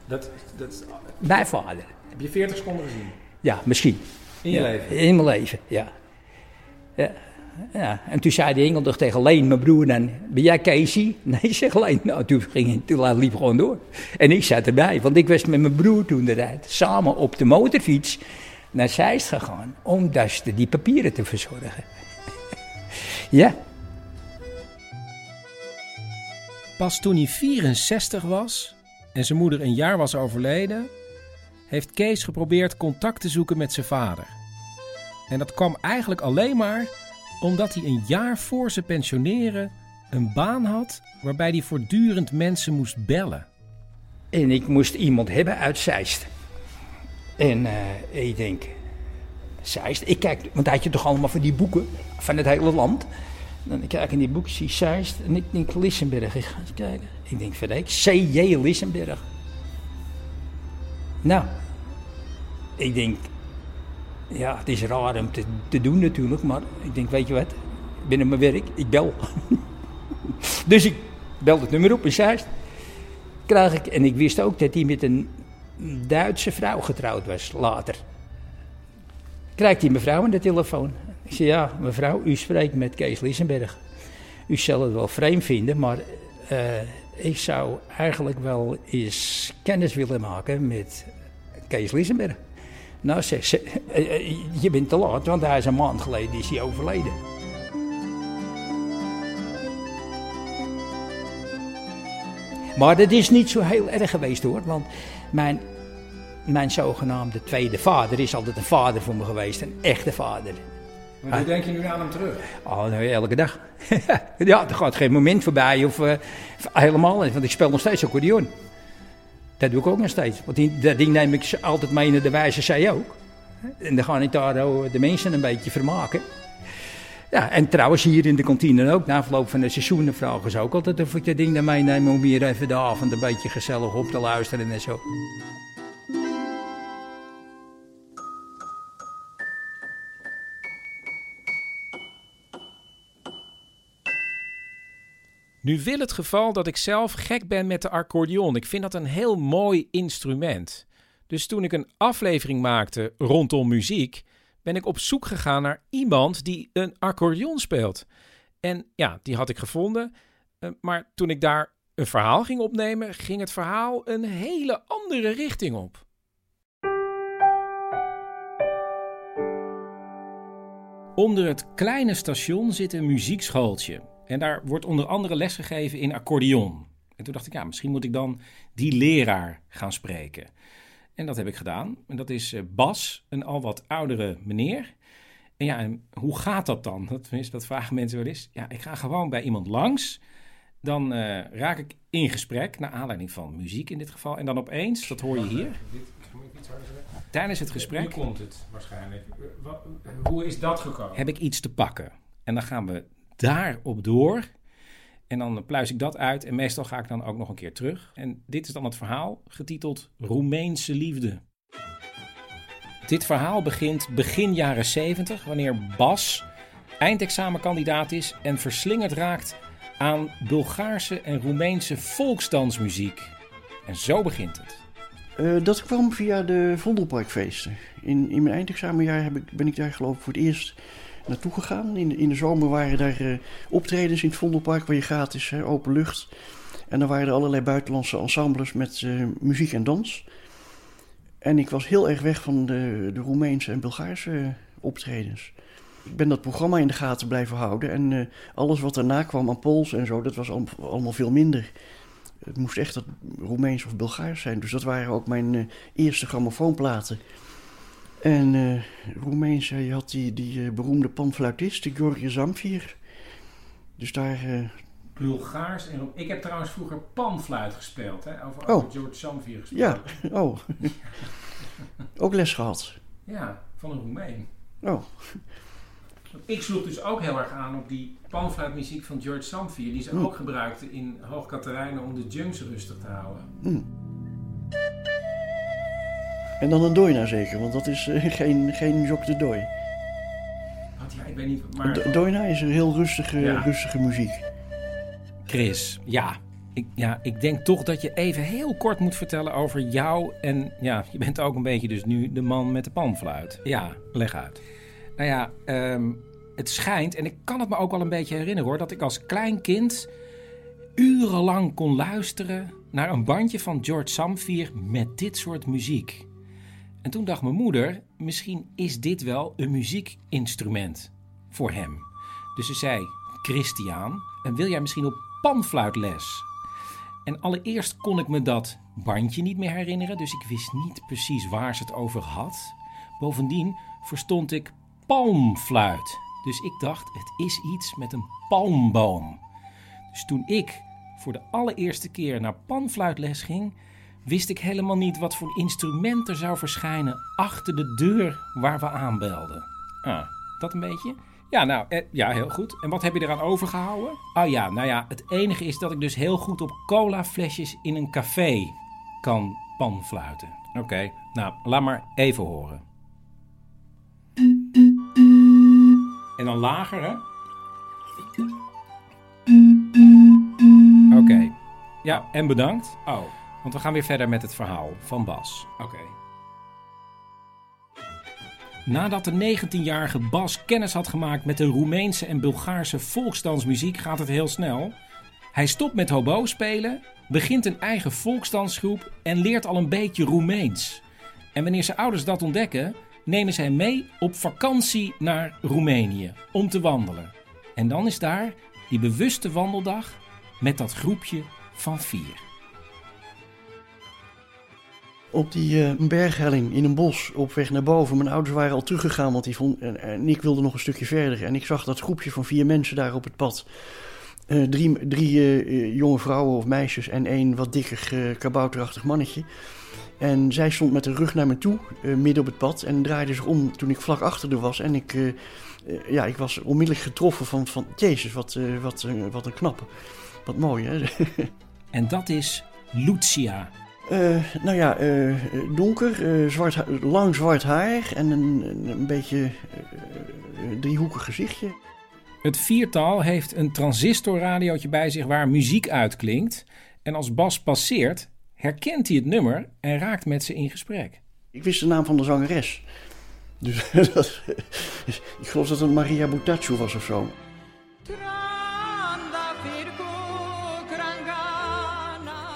Dat, dat, Mijn vader. heb je 40 seconden gezien? Ja, misschien. In je Ja, leven? In mijn leven, ja. ja. Ja, en toen zei de toch tegen Leen, mijn broer, dan, ben jij Casey? Nee, zegt Leen. Nou, toen, ging, toen liep gewoon door. En ik zat erbij, want ik was met mijn broer toen de tijd samen op de motorfiets naar Zeist gegaan om dus die papieren te verzorgen. ja, Pas toen hij 64 was en zijn moeder een jaar was overleden, heeft Kees geprobeerd contact te zoeken met zijn vader. En dat kwam eigenlijk alleen maar omdat hij een jaar voor zijn pensioneren een baan had waarbij hij voortdurend mensen moest bellen. En ik moest iemand hebben uit Zeist. En eh, ik denk, Zeist, ik kijk, want hij had je toch allemaal van die boeken van het hele land. Dan ik kijk in die boeken, zie Zeist en ik denk Lissenberg. Ik ga eens kijken. Ik denk, verrek, C.J. Lissenberg. Nou, ik denk, ja, het is raar om te, te doen natuurlijk, maar ik denk, weet je wat, binnen mijn werk, ik bel. dus ik bel het nummer op in Zeist krijg ik, en ik wist ook dat hij met een Duitse vrouw getrouwd was later. Krijgt die mevrouw aan de telefoon. Ik zei, ja, mevrouw, u spreekt met Kees Lissenberg. U zal het wel vreemd vinden, maar eh, ik zou eigenlijk wel eens kennis willen maken met Kees Lissenberg. Nou, zegt ze, eh, eh, je bent te laat, want hij is een maand geleden is hij overleden. Maar dat is niet zo heel erg geweest hoor. Want mijn, mijn zogenaamde tweede vader is altijd een vader voor me geweest. Een echte vader. Maar hoe denk je nu aan hem terug? Oh, nou, elke dag. ja, er gaat geen moment voorbij. Of eh, helemaal niet. Want ik speel nog steeds accordeon. Dat doe ik ook nog steeds. Want die, dat ding neem ik altijd mee naar de wijze zij ook. En dan ga ik daar de mensen een beetje vermaken. Ja, en trouwens hier in de kantine ook. Na afloop van de seizoenen vragen ze ook altijd of ik dat ding naar meeneem om hier even de avond een beetje gezellig op te luisteren en zo. Nu wil het geval dat ik zelf gek ben met de accordeon. Ik vind dat een heel mooi instrument. Dus toen ik een aflevering maakte rondom muziek, ben ik op zoek gegaan naar iemand die een accordeon speelt. En ja, die had ik gevonden. Eh, Maar toen ik daar een verhaal ging opnemen, ging het verhaal een hele andere richting op. Onder het kleine station zit een muziekschooltje. En daar wordt onder andere lesgegeven in accordeon. En toen dacht ik, ja, misschien moet ik dan die leraar gaan spreken. En dat heb ik gedaan. En dat is eh, Bas, een al wat oudere meneer. En ja, en hoe gaat dat dan? Dat, tenminste, dat vragen mensen wel eens. Ja, ik ga gewoon bij iemand langs. Dan eh, raak ik in gesprek, naar aanleiding van muziek in dit geval. En dan opeens, dat hoor je hier, tijdens het gesprek... Nu komt het waarschijnlijk. Wat- hoe is dat gekomen? heb ik iets te pakken. En dan gaan we daarop door. En dan pluis ik dat uit. En meestal ga ik dan ook nog een keer terug. En dit is dan het verhaal, getiteld Roemeense liefde. Dit verhaal begint begin jaren 70, wanneer Bas eindexamenkandidaat is en verslingerd raakt aan Bulgaarse en Roemeense volksdansmuziek. En zo begint het. Eh, dat kwam via de Vondelparkfeesten. In, in mijn eindexamenjaar heb ik, ben ik daar geloof ik voor het eerst naartoe gegaan. In de, in de zomer waren daar eh, optredens in het Vondelpark waar je gratis, open lucht. En dan waren er allerlei buitenlandse ensembles met eh, muziek en dans. En ik was heel erg weg van de, de Roemeense en Bulgaarse eh, optredens. Ik ben dat programma in de gaten blijven houden. En alles wat daarna kwam aan Pools en zo, dat was al- allemaal veel minder. Het moest echt dat Roemeens of Bulgaars zijn. Dus dat waren ook mijn eerste grammofoonplaten. En eh Roemeens, je had die, die eh, beroemde panfluitist, George Zamfir. Dus daar... eh, Bulgaars en Ik heb trouwens vroeger panfluit gespeeld, hè? Over, Oh. George Samvier gespeeld. ja, oh. ook les gehad. Ja, van een Roemeen. Oh. Ik sloeg dus ook heel erg aan op die panfluitmuziek van George Samvier, die ze Hmm. ook gebruikten in Hoog Katerijnen om de junks rustig te houden. Hm. En dan een doina zeker, want dat is eh, geen, geen jok de dooi. Wat, ja, ik weet niet, maar... Do- Doina is een heel rustige, Ja. rustige muziek. Chris, ja. Ik, ja, ik denk toch dat je even heel kort moet vertellen over jou. En ja, je bent ook een beetje dus nu de man met de panfluit. Ja, leg uit. Nou ja, ehm, het schijnt, en ik kan het me ook wel een beetje herinneren hoor, dat ik als klein kind urenlang kon luisteren naar een bandje van George Samvier met dit soort muziek. En toen dacht mijn moeder, misschien is dit wel een muziekinstrument voor hem. Dus ze zei, Christian, en wil jij misschien op panfluitles? En allereerst kon ik me dat bandje niet meer herinneren, dus ik wist niet precies waar ze het over had. Bovendien verstond ik palmfluit. Dus ik dacht, het is iets met een palmboom. Dus toen ik voor de allereerste keer naar panfluitles ging, wist ik helemaal niet wat voor instrument er zou verschijnen achter de deur waar we aanbelden. Ah, dat een beetje? Ja, nou, eh, ja, heel goed. En wat heb je eraan overgehouden? Oh ja, nou ja, het enige is dat ik dus heel goed op colaflesjes in een café kan panfluiten. Oké, nou, laat maar even horen. En dan lager, hè? Oké. Ja, en bedankt. Oh, want we gaan weer verder met het verhaal van Bas. Oké. Nadat de 19-jarige Bas kennis had gemaakt met de Roemeense en Bulgaarse volksdansmuziek, gaat het heel snel. Hij stopt met hobo spelen, begint een eigen volksdansgroep en leert al een beetje Roemeens. En wanneer zijn ouders dat ontdekken, nemen zij mee op vakantie naar Roemenië om te wandelen. En dan is daar die bewuste wandeldag met dat groepje van vier. Op die eh, berghelling in een bos op weg naar boven. Mijn ouders waren al teruggegaan, want die vond, en, ik wilde nog een stukje verder. En ik zag dat groepje van vier mensen daar op het pad. Eh, drie drie eh, jonge vrouwen of meisjes en één wat dikker kabouterachtig mannetje. En zij stond met de rug naar me toe, midden op het pad. En draaide zich om toen ik vlak achter haar was. En ik, ja, ik was onmiddellijk getroffen van, van Jezus, wat, wat, wat een knappe. Wat mooi, hè? En dat is Lucia. Eh, nou ja, eh, donker, eh, zwart, lang zwart haar en een, een, een beetje eh, eh, driehoekig gezichtje. Het viertal heeft een transistorradiootje bij zich waar muziek uitklinkt. En als Bas passeert, herkent hij het nummer en raakt met ze in gesprek. Ik wist de naam van de zangeres. Dus dat, ik geloof dat het Maria Butaccio was of zo.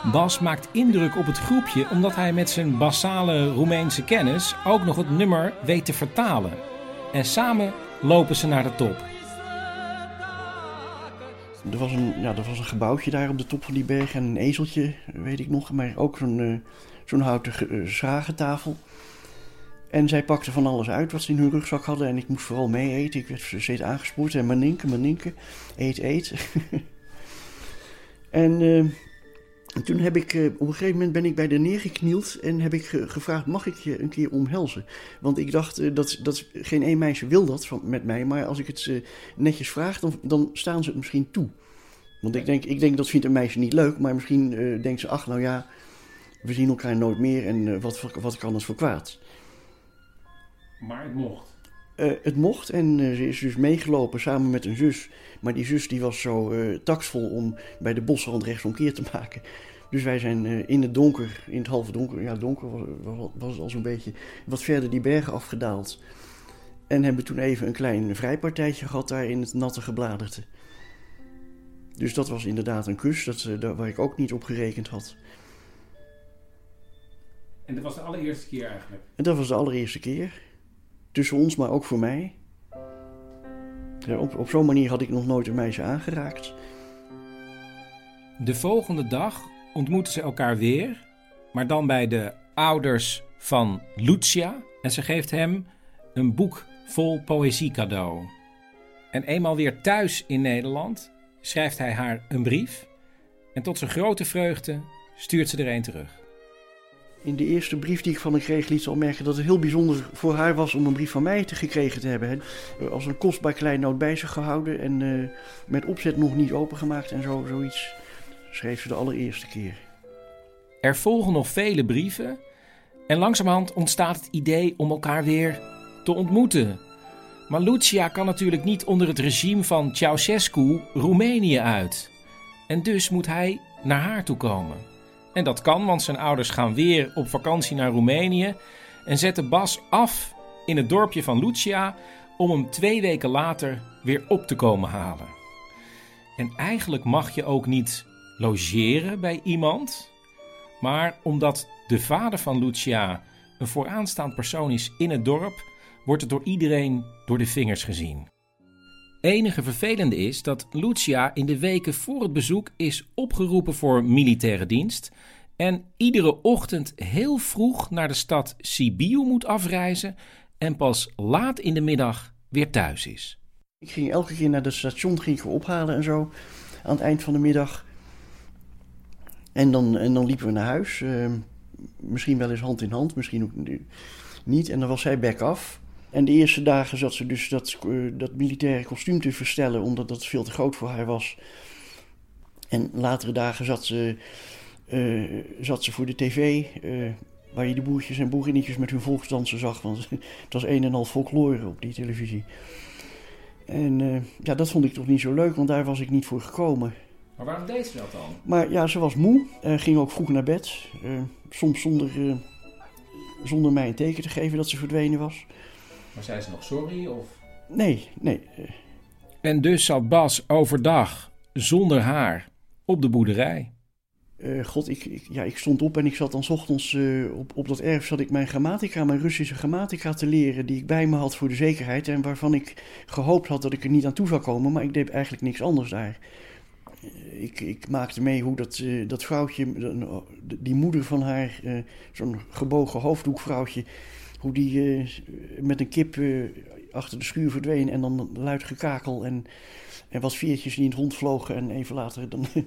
Bas maakt indruk op het groepje omdat hij met zijn basale Roemeense kennis ook nog het nummer weet te vertalen. En samen lopen ze naar de top. Er was, een, ja, er was een gebouwtje daar op de top van die berg en een ezeltje, weet ik nog. Maar ook zo'n eh, zo'n houten eh, schragentafel. En zij pakte van alles uit wat ze in hun rugzak hadden. En ik moest vooral mee eten. Ik werd steeds aangespoord. En maninke, maninke, eet, eet. en eh, en toen heb ik, eh, op een gegeven moment ben ik bij haar neergeknield en heb ik ge- gevraagd, mag ik je een keer omhelzen? Want ik dacht, eh, dat, dat geen één meisje wil dat van, met mij, maar als ik het eh, netjes vraag, dan, dan staan ze het misschien toe. Want ik denk, ik denk, dat vindt een meisje niet leuk, maar misschien eh, denkt ze, ach nou ja, we zien elkaar nooit meer en wat, wat kan het voor kwaad? Maar het mocht. Eh, het mocht en eh, ze is dus meegelopen samen met een zus. Maar die zus die was zo eh taksvol om bij de bosrand rechtsomkeer te maken. Dus wij zijn in het donker, in het halve donker, ja donker was, was, was het al zo'n beetje, wat verder die bergen afgedaald. En hebben toen even een klein vrijpartijtje gehad daar in het natte gebladerte. Dus dat was inderdaad een kus, dat, waar ik ook niet op gerekend had. En dat was de allereerste keer eigenlijk. En dat was de allereerste keer. Tussen ons, maar ook voor mij. Op, op zo'n manier had ik nog nooit een meisje aangeraakt. De volgende dag ontmoeten ze elkaar weer, maar dan bij de ouders van Lucia. En ze geeft hem een boek vol poëzie cadeau. En eenmaal weer thuis in Nederland schrijft hij haar een brief. En tot zijn grote vreugde stuurt ze er een terug. In de eerste brief die ik van haar kreeg, liet ze al merken dat het heel bijzonder voor haar was om een brief van mij te gekregen te hebben. Eh, Als een kostbaar kleinoot bij zich gehouden en eh, met opzet nog niet opengemaakt en zo, zoiets. Schreef ze de allereerste keer. Er volgen nog vele brieven en langzamerhand ontstaat het idee om elkaar weer te ontmoeten. Maar Lucia kan natuurlijk niet onder het regime van Ceausescu Roemenië uit. En dus moet hij naar haar toe komen. En dat kan, want zijn ouders gaan weer op vakantie naar Roemenië en zetten Bas af in het dorpje van Lucia om hem twee weken later weer op te komen halen. En eigenlijk mag je ook niet logeren bij iemand, maar omdat de vader van Lucia een vooraanstaand persoon is in het dorp, wordt het door iedereen door de vingers gezien. Enige vervelende is dat Lucia in de weken voor het bezoek is opgeroepen voor militaire dienst en iedere ochtend heel vroeg naar de stad Sibiu moet afreizen en pas laat in de middag weer thuis is. Ik ging elke keer naar het station ging ik ophalen en zo. Aan het eind van de middag. En dan, en dan liepen we naar huis. eh, misschien wel eens hand in hand, misschien ook niet. En dan was zij back af. En de eerste dagen zat ze dus dat, eh, dat militaire kostuum te verstellen, omdat dat veel te groot voor haar was. En latere dagen zat ze, eh, zat ze voor de tv, eh, waar je de boertjes en boerinnetjes met hun volksdansen zag. Want het was een en al folklore op die televisie. En ja, dat vond ik toch niet zo leuk, want daar was ik niet voor gekomen. Maar waarom deed ze dat dan? Maar ja, ze was moe, ging ook vroeg naar bed. soms zonder, zonder mij een teken te geven dat ze verdwenen was. Maar zei ze nog sorry of? Nee, nee. En dus zat Bas overdag zonder haar op de boerderij. eh, God, ik, ik, ja, ik stond op en ik zat dan 's ochtends eh, op, op dat erf zat ik mijn grammatica, mijn Russische grammatica te leren, die ik bij me had voor de zekerheid en waarvan ik gehoopt had dat ik er niet aan toe zou komen, maar ik deed eigenlijk niks anders daar. Eh, Ik, ik maakte mee hoe dat, eh, dat vrouwtje, eh, die moeder van haar, eh, zo'n gebogen hoofddoekvrouwtje, hoe die eh, met een kip eh, achter de schuur verdween en dan luid gekakel en, en wat veertjes die in het rond vlogen. En even later, dan,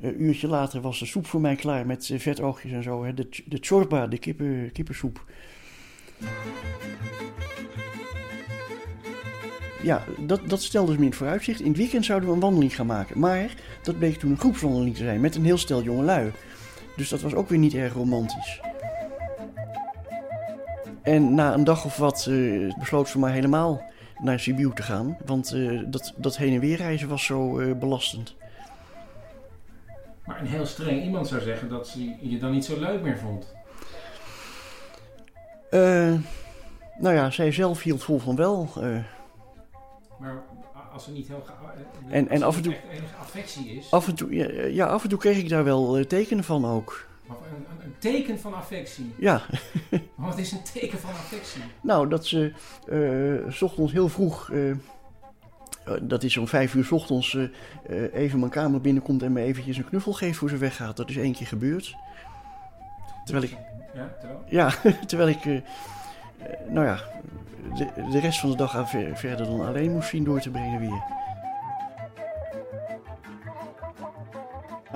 een uurtje later, was de soep voor mij klaar met eh, vetoogjes en zo. Hè. De, de chorba, de kippen, kippensoep. Ja, dat, dat stelde ze me in het vooruitzicht. In het weekend zouden we een wandeling gaan maken. Maar dat bleek toen een groepswandeling te zijn met een heel stel jongelui. Dus dat was ook weer niet erg romantisch. En na een dag of wat eh, besloot ze maar helemaal naar Sibiu te gaan. Want eh, dat, dat heen en weer reizen was zo eh, belastend. Maar een heel streng iemand zou zeggen dat ze je dan niet zo leuk meer vond. Nou ja, zij zelf hield vol van wel. Maar als er niet heel... En- en af en toe- echt enige affectie is... af, en toe, ja, ja, af en toe kreeg ik daar wel tekenen van ook. Of een, teken van affectie. Ja. Maar Wat is een teken van affectie? Nou, dat ze eh, s ochtends heel vroeg, eh, eh, dat is om vijf uur s ochtends, even mijn kamer binnenkomt en me eventjes een knuffel geeft voor ze weggaat. Dat is één keer gebeurd. Terwijl ik, Ja, terwijl? ja, terwijl ik, nou ja, de, de rest van de dag aan ver- verder dan alleen moest zien door te brengen weer.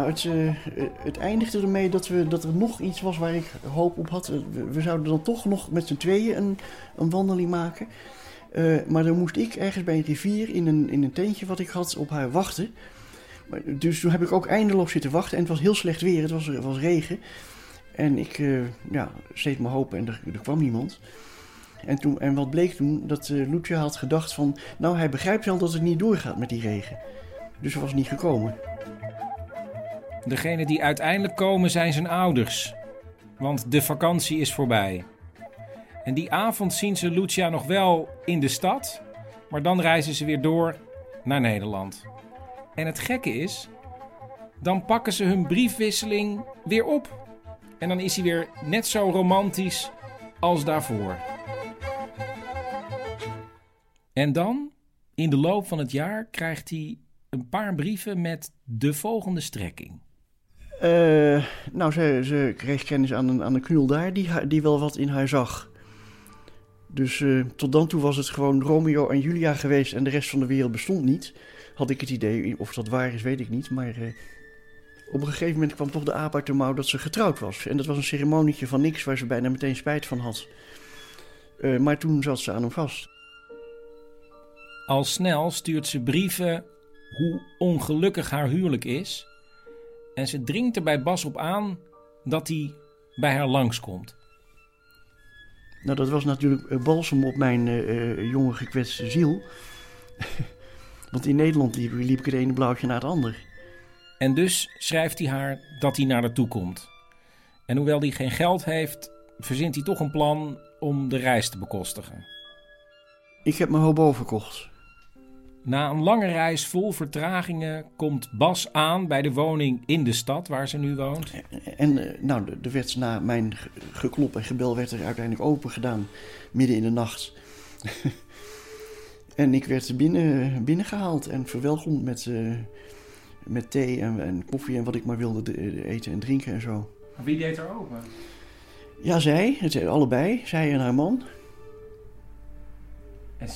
Nou, het, eh, het eindigde ermee dat, we, dat er nog iets was waar ik hoop op had. We, zouden dan toch nog met z'n tweeën een, een wandeling maken. Eh, maar dan moest ik ergens bij een rivier in een, in een tentje wat ik had op haar wachten. Maar, dus toen heb ik ook eindeloos zitten wachten. En het was heel slecht weer, het was, het was regen. En ik eh, ja, steeds mijn hoop en er, kwam niemand. En, toen, en wat bleek toen? Dat Lucia had gedacht van... Nou, hij begrijpt wel dat het niet doorgaat met die regen. Dus hij was niet gekomen. Degene die uiteindelijk komen zijn zijn ouders. Want de vakantie is voorbij. En die avond zien ze Lucia nog wel in de stad. Maar dan reizen ze weer door naar Nederland. En het gekke is, dan pakken ze hun briefwisseling weer op. En dan is hij weer net zo romantisch als daarvoor. En dan, in de loop van het jaar, krijgt hij een paar brieven met de volgende strekking. Eh, nou, ze, ze kreeg kennis aan een, aan een knul daar die, die wel wat in haar zag. Dus eh, tot dan toe was het gewoon Romeo en Julia geweest en de rest van de wereld bestond niet. Had ik het idee, of dat waar is, weet ik niet. Maar eh, op een gegeven moment kwam toch de aap uit de mouw dat ze getrouwd was. En dat was een ceremonietje van niks waar ze bijna meteen spijt van had. Maar toen zat ze aan hem vast. Al snel stuurt ze brieven hoe ongelukkig haar huwelijk is. En ze dringt er bij Bas op aan dat hij bij haar langskomt. Nou, dat was natuurlijk eh, balsem op mijn eh, eh, jonge gekwetste ziel. Want in Nederland liep, liep ik het ene blauwtje naar het ander. En dus schrijft hij haar dat hij naar haar toe komt. En hoewel hij geen geld heeft, verzint hij toch een plan om de reis te bekostigen. Ik heb mijn hobo verkocht. Na een lange reis vol vertragingen komt Bas aan bij de woning in de stad waar ze nu woont. En eh, nou, de- er werd na mijn ge- geklop en gebel werd er uiteindelijk open gedaan, midden in de nacht. en ik werd binnen, binnengehaald en verwelkomd met, eh, met thee en, en koffie en wat ik maar wilde de- eten en drinken en zo. Wie deed er open? Ja, zij, het, allebei, zij en haar man. En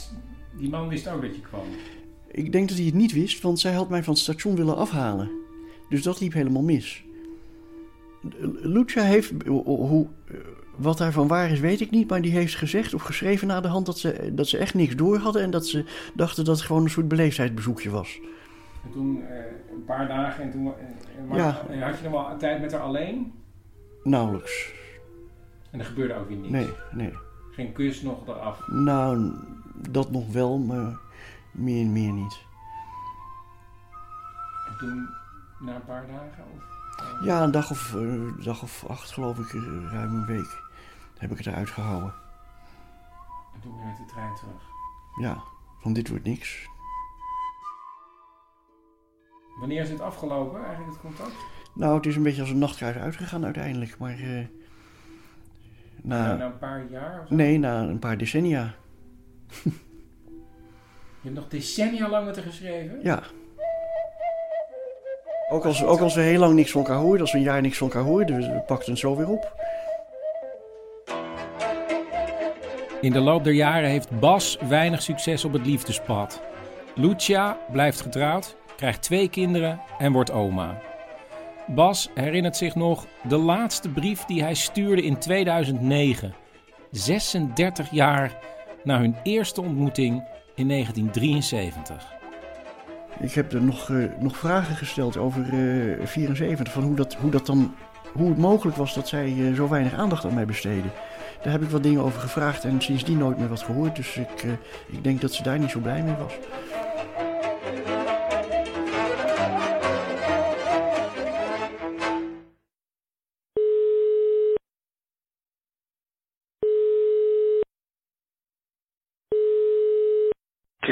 die man wist ook dat je kwam. Ik denk dat hij het niet wist, want zij had mij van het station willen afhalen. Dus dat liep helemaal mis. Lucia heeft, hoe, wat daarvan waar is, weet ik niet, maar die heeft gezegd of geschreven na de hand dat ze, dat ze echt niks door hadden en dat ze dachten dat het gewoon een soort beleefdheidsbezoekje was. En toen eh, een paar dagen en toen en, en maar- Ja. en had je nog wel een tijd met haar alleen. Nauwelijks. En er gebeurde ook weer niks. Nee, nee. Geen kus nog eraf. Nou, dat nog wel, maar meer, meer niet. En toen, na een paar dagen? Of, Ja, een dag of, eh, dag of acht, geloof ik, eh, ruim een week, heb ik het eruit gehouden. En toen weer de trein terug. Ja, van dit wordt niks. Wanneer is het afgelopen, eigenlijk het contact? Nou, het is een beetje als een nachtkaars uitgegaan uiteindelijk, maar... eh, na, Na, na een paar jaar? Of zo? nee, na een paar decennia. Je hebt nog decennia lang met haar geschreven? Ja. Ook als, ook als we heel lang niks van elkaar hoorden, als we een jaar niks van elkaar hoorden, we pakten het zo weer op. In de loop der jaren heeft Bas weinig succes op het liefdespad. Lucia blijft getrouwd, krijgt twee kinderen en wordt oma. Bas herinnert zich nog de laatste brief die hij stuurde in 2009. 36 jaar na hun eerste ontmoeting in 1973. Ik heb er nog, eh, nog vragen gesteld over eh 74. Van hoe, dat, hoe, dat dan, hoe het mogelijk was dat zij eh, zo weinig aandacht aan mij besteden. Daar heb ik wat dingen over gevraagd en sindsdien nooit meer wat gehoord. Dus ik, eh, ik denk dat ze daar niet zo blij mee was.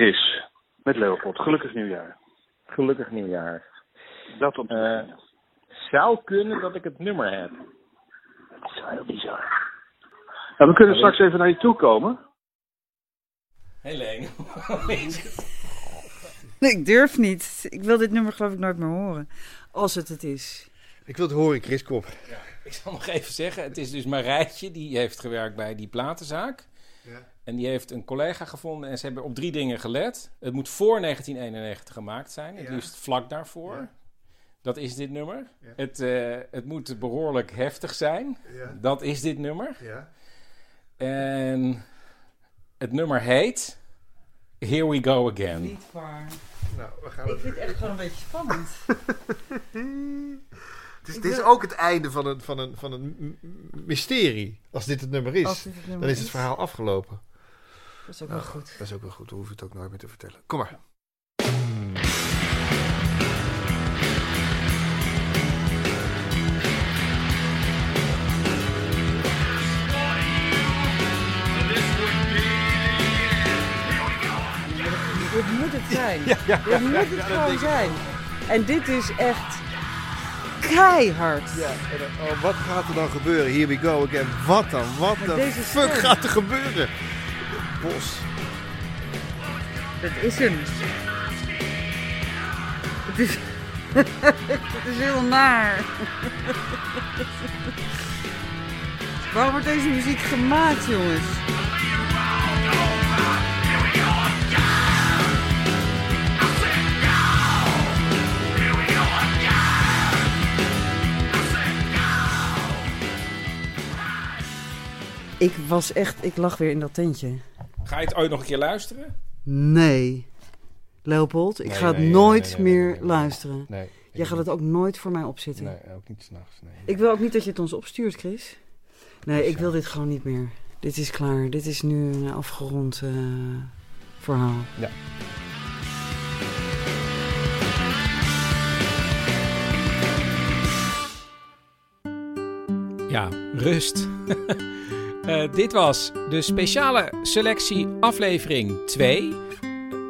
Chris, met Leopold. Gelukkig nieuwjaar. Gelukkig nieuwjaar. Dat op. Eh, zou kunnen dat ik het nummer heb. Dat is heel bizar. Nou, we kunnen straks even naar je toe komen. Helene. Nee, ik durf niet. Ik wil dit nummer geloof ik nooit meer horen. Als het het is. Ik wil het horen, Chris Kop. Ik zal nog even zeggen, het is dus Marijtje, die heeft gewerkt bij die platenzaak. Ja. En die heeft een collega gevonden en ze hebben op drie dingen gelet. Het moet voor 1991 gemaakt zijn, het Ja. liefst vlak daarvoor. Dat is dit nummer. Ja. Het, eh, het moet behoorlijk heftig zijn. Ja. Dat is dit nummer. Ja. En het nummer heet Here We Go Again. Niet waar. Nou, we gaan Ik vind het echt gewoon een beetje spannend. Het is, dit is ook het einde van een, van een, van een mysterie. Als dit het nummer is, dit het nummer dan is het is. verhaal afgelopen. Dat is ook wel Nou, goed. Dat is ook wel goed, hoef je het ook nooit meer te vertellen. Kom maar. Dit moet het zijn. Ja, ja, dit moet het gewoon zijn. En dit is echt keihard. Ja, en dan- oh, wat gaat er dan gebeuren? Here we go again. Wat dan? Wat de deze fuck stem. gaat er gebeuren? Bos. Dat is hem. Het is, het is heel naar. Waarom wordt deze muziek gemaakt, jongens? Ik was echt, ik lag weer in dat tentje. Ga je het ooit nog een keer luisteren? Nee. Leopold, ik Nee, ga het nee, nee, nooit nee, nee, meer nee, nee. luisteren. Nee, Jij gaat het ook nooit voor mij opzetten. Nee, ook niet s'nachts. Nee. Ik wil ook niet dat je het ons opstuurt, Chris. Nee, ik wil dit gewoon niet meer. Dit is klaar. Dit is nu een afgerond eh, verhaal. Ja. Ja, rust. Eh, dit was de speciale selectie aflevering 2.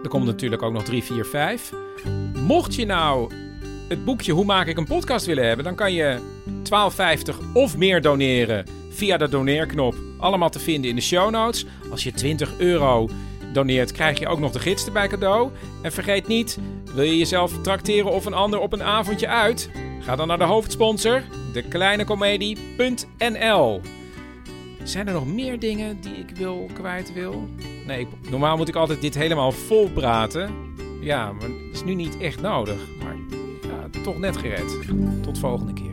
Er komt natuurlijk ook nog 3, 4, 5. Mocht je nou het boekje Hoe maak ik een podcast willen hebben, dan kan je 12,50 of meer doneren via de doneerknop. Allemaal te vinden in de show notes. Als je 20 euro doneert, krijg je ook nog de gids erbij cadeau. En vergeet niet, wil je jezelf trakteren of een ander op een avondje uit? Ga dan naar de hoofdsponsor, dekleinecomedie.nl. Zijn er nog meer dingen die ik wil kwijt wil? Nee, normaal moet ik altijd dit helemaal vol praten. Ja, maar dat is nu niet echt nodig. Maar ja, toch net gered. Tot volgende keer.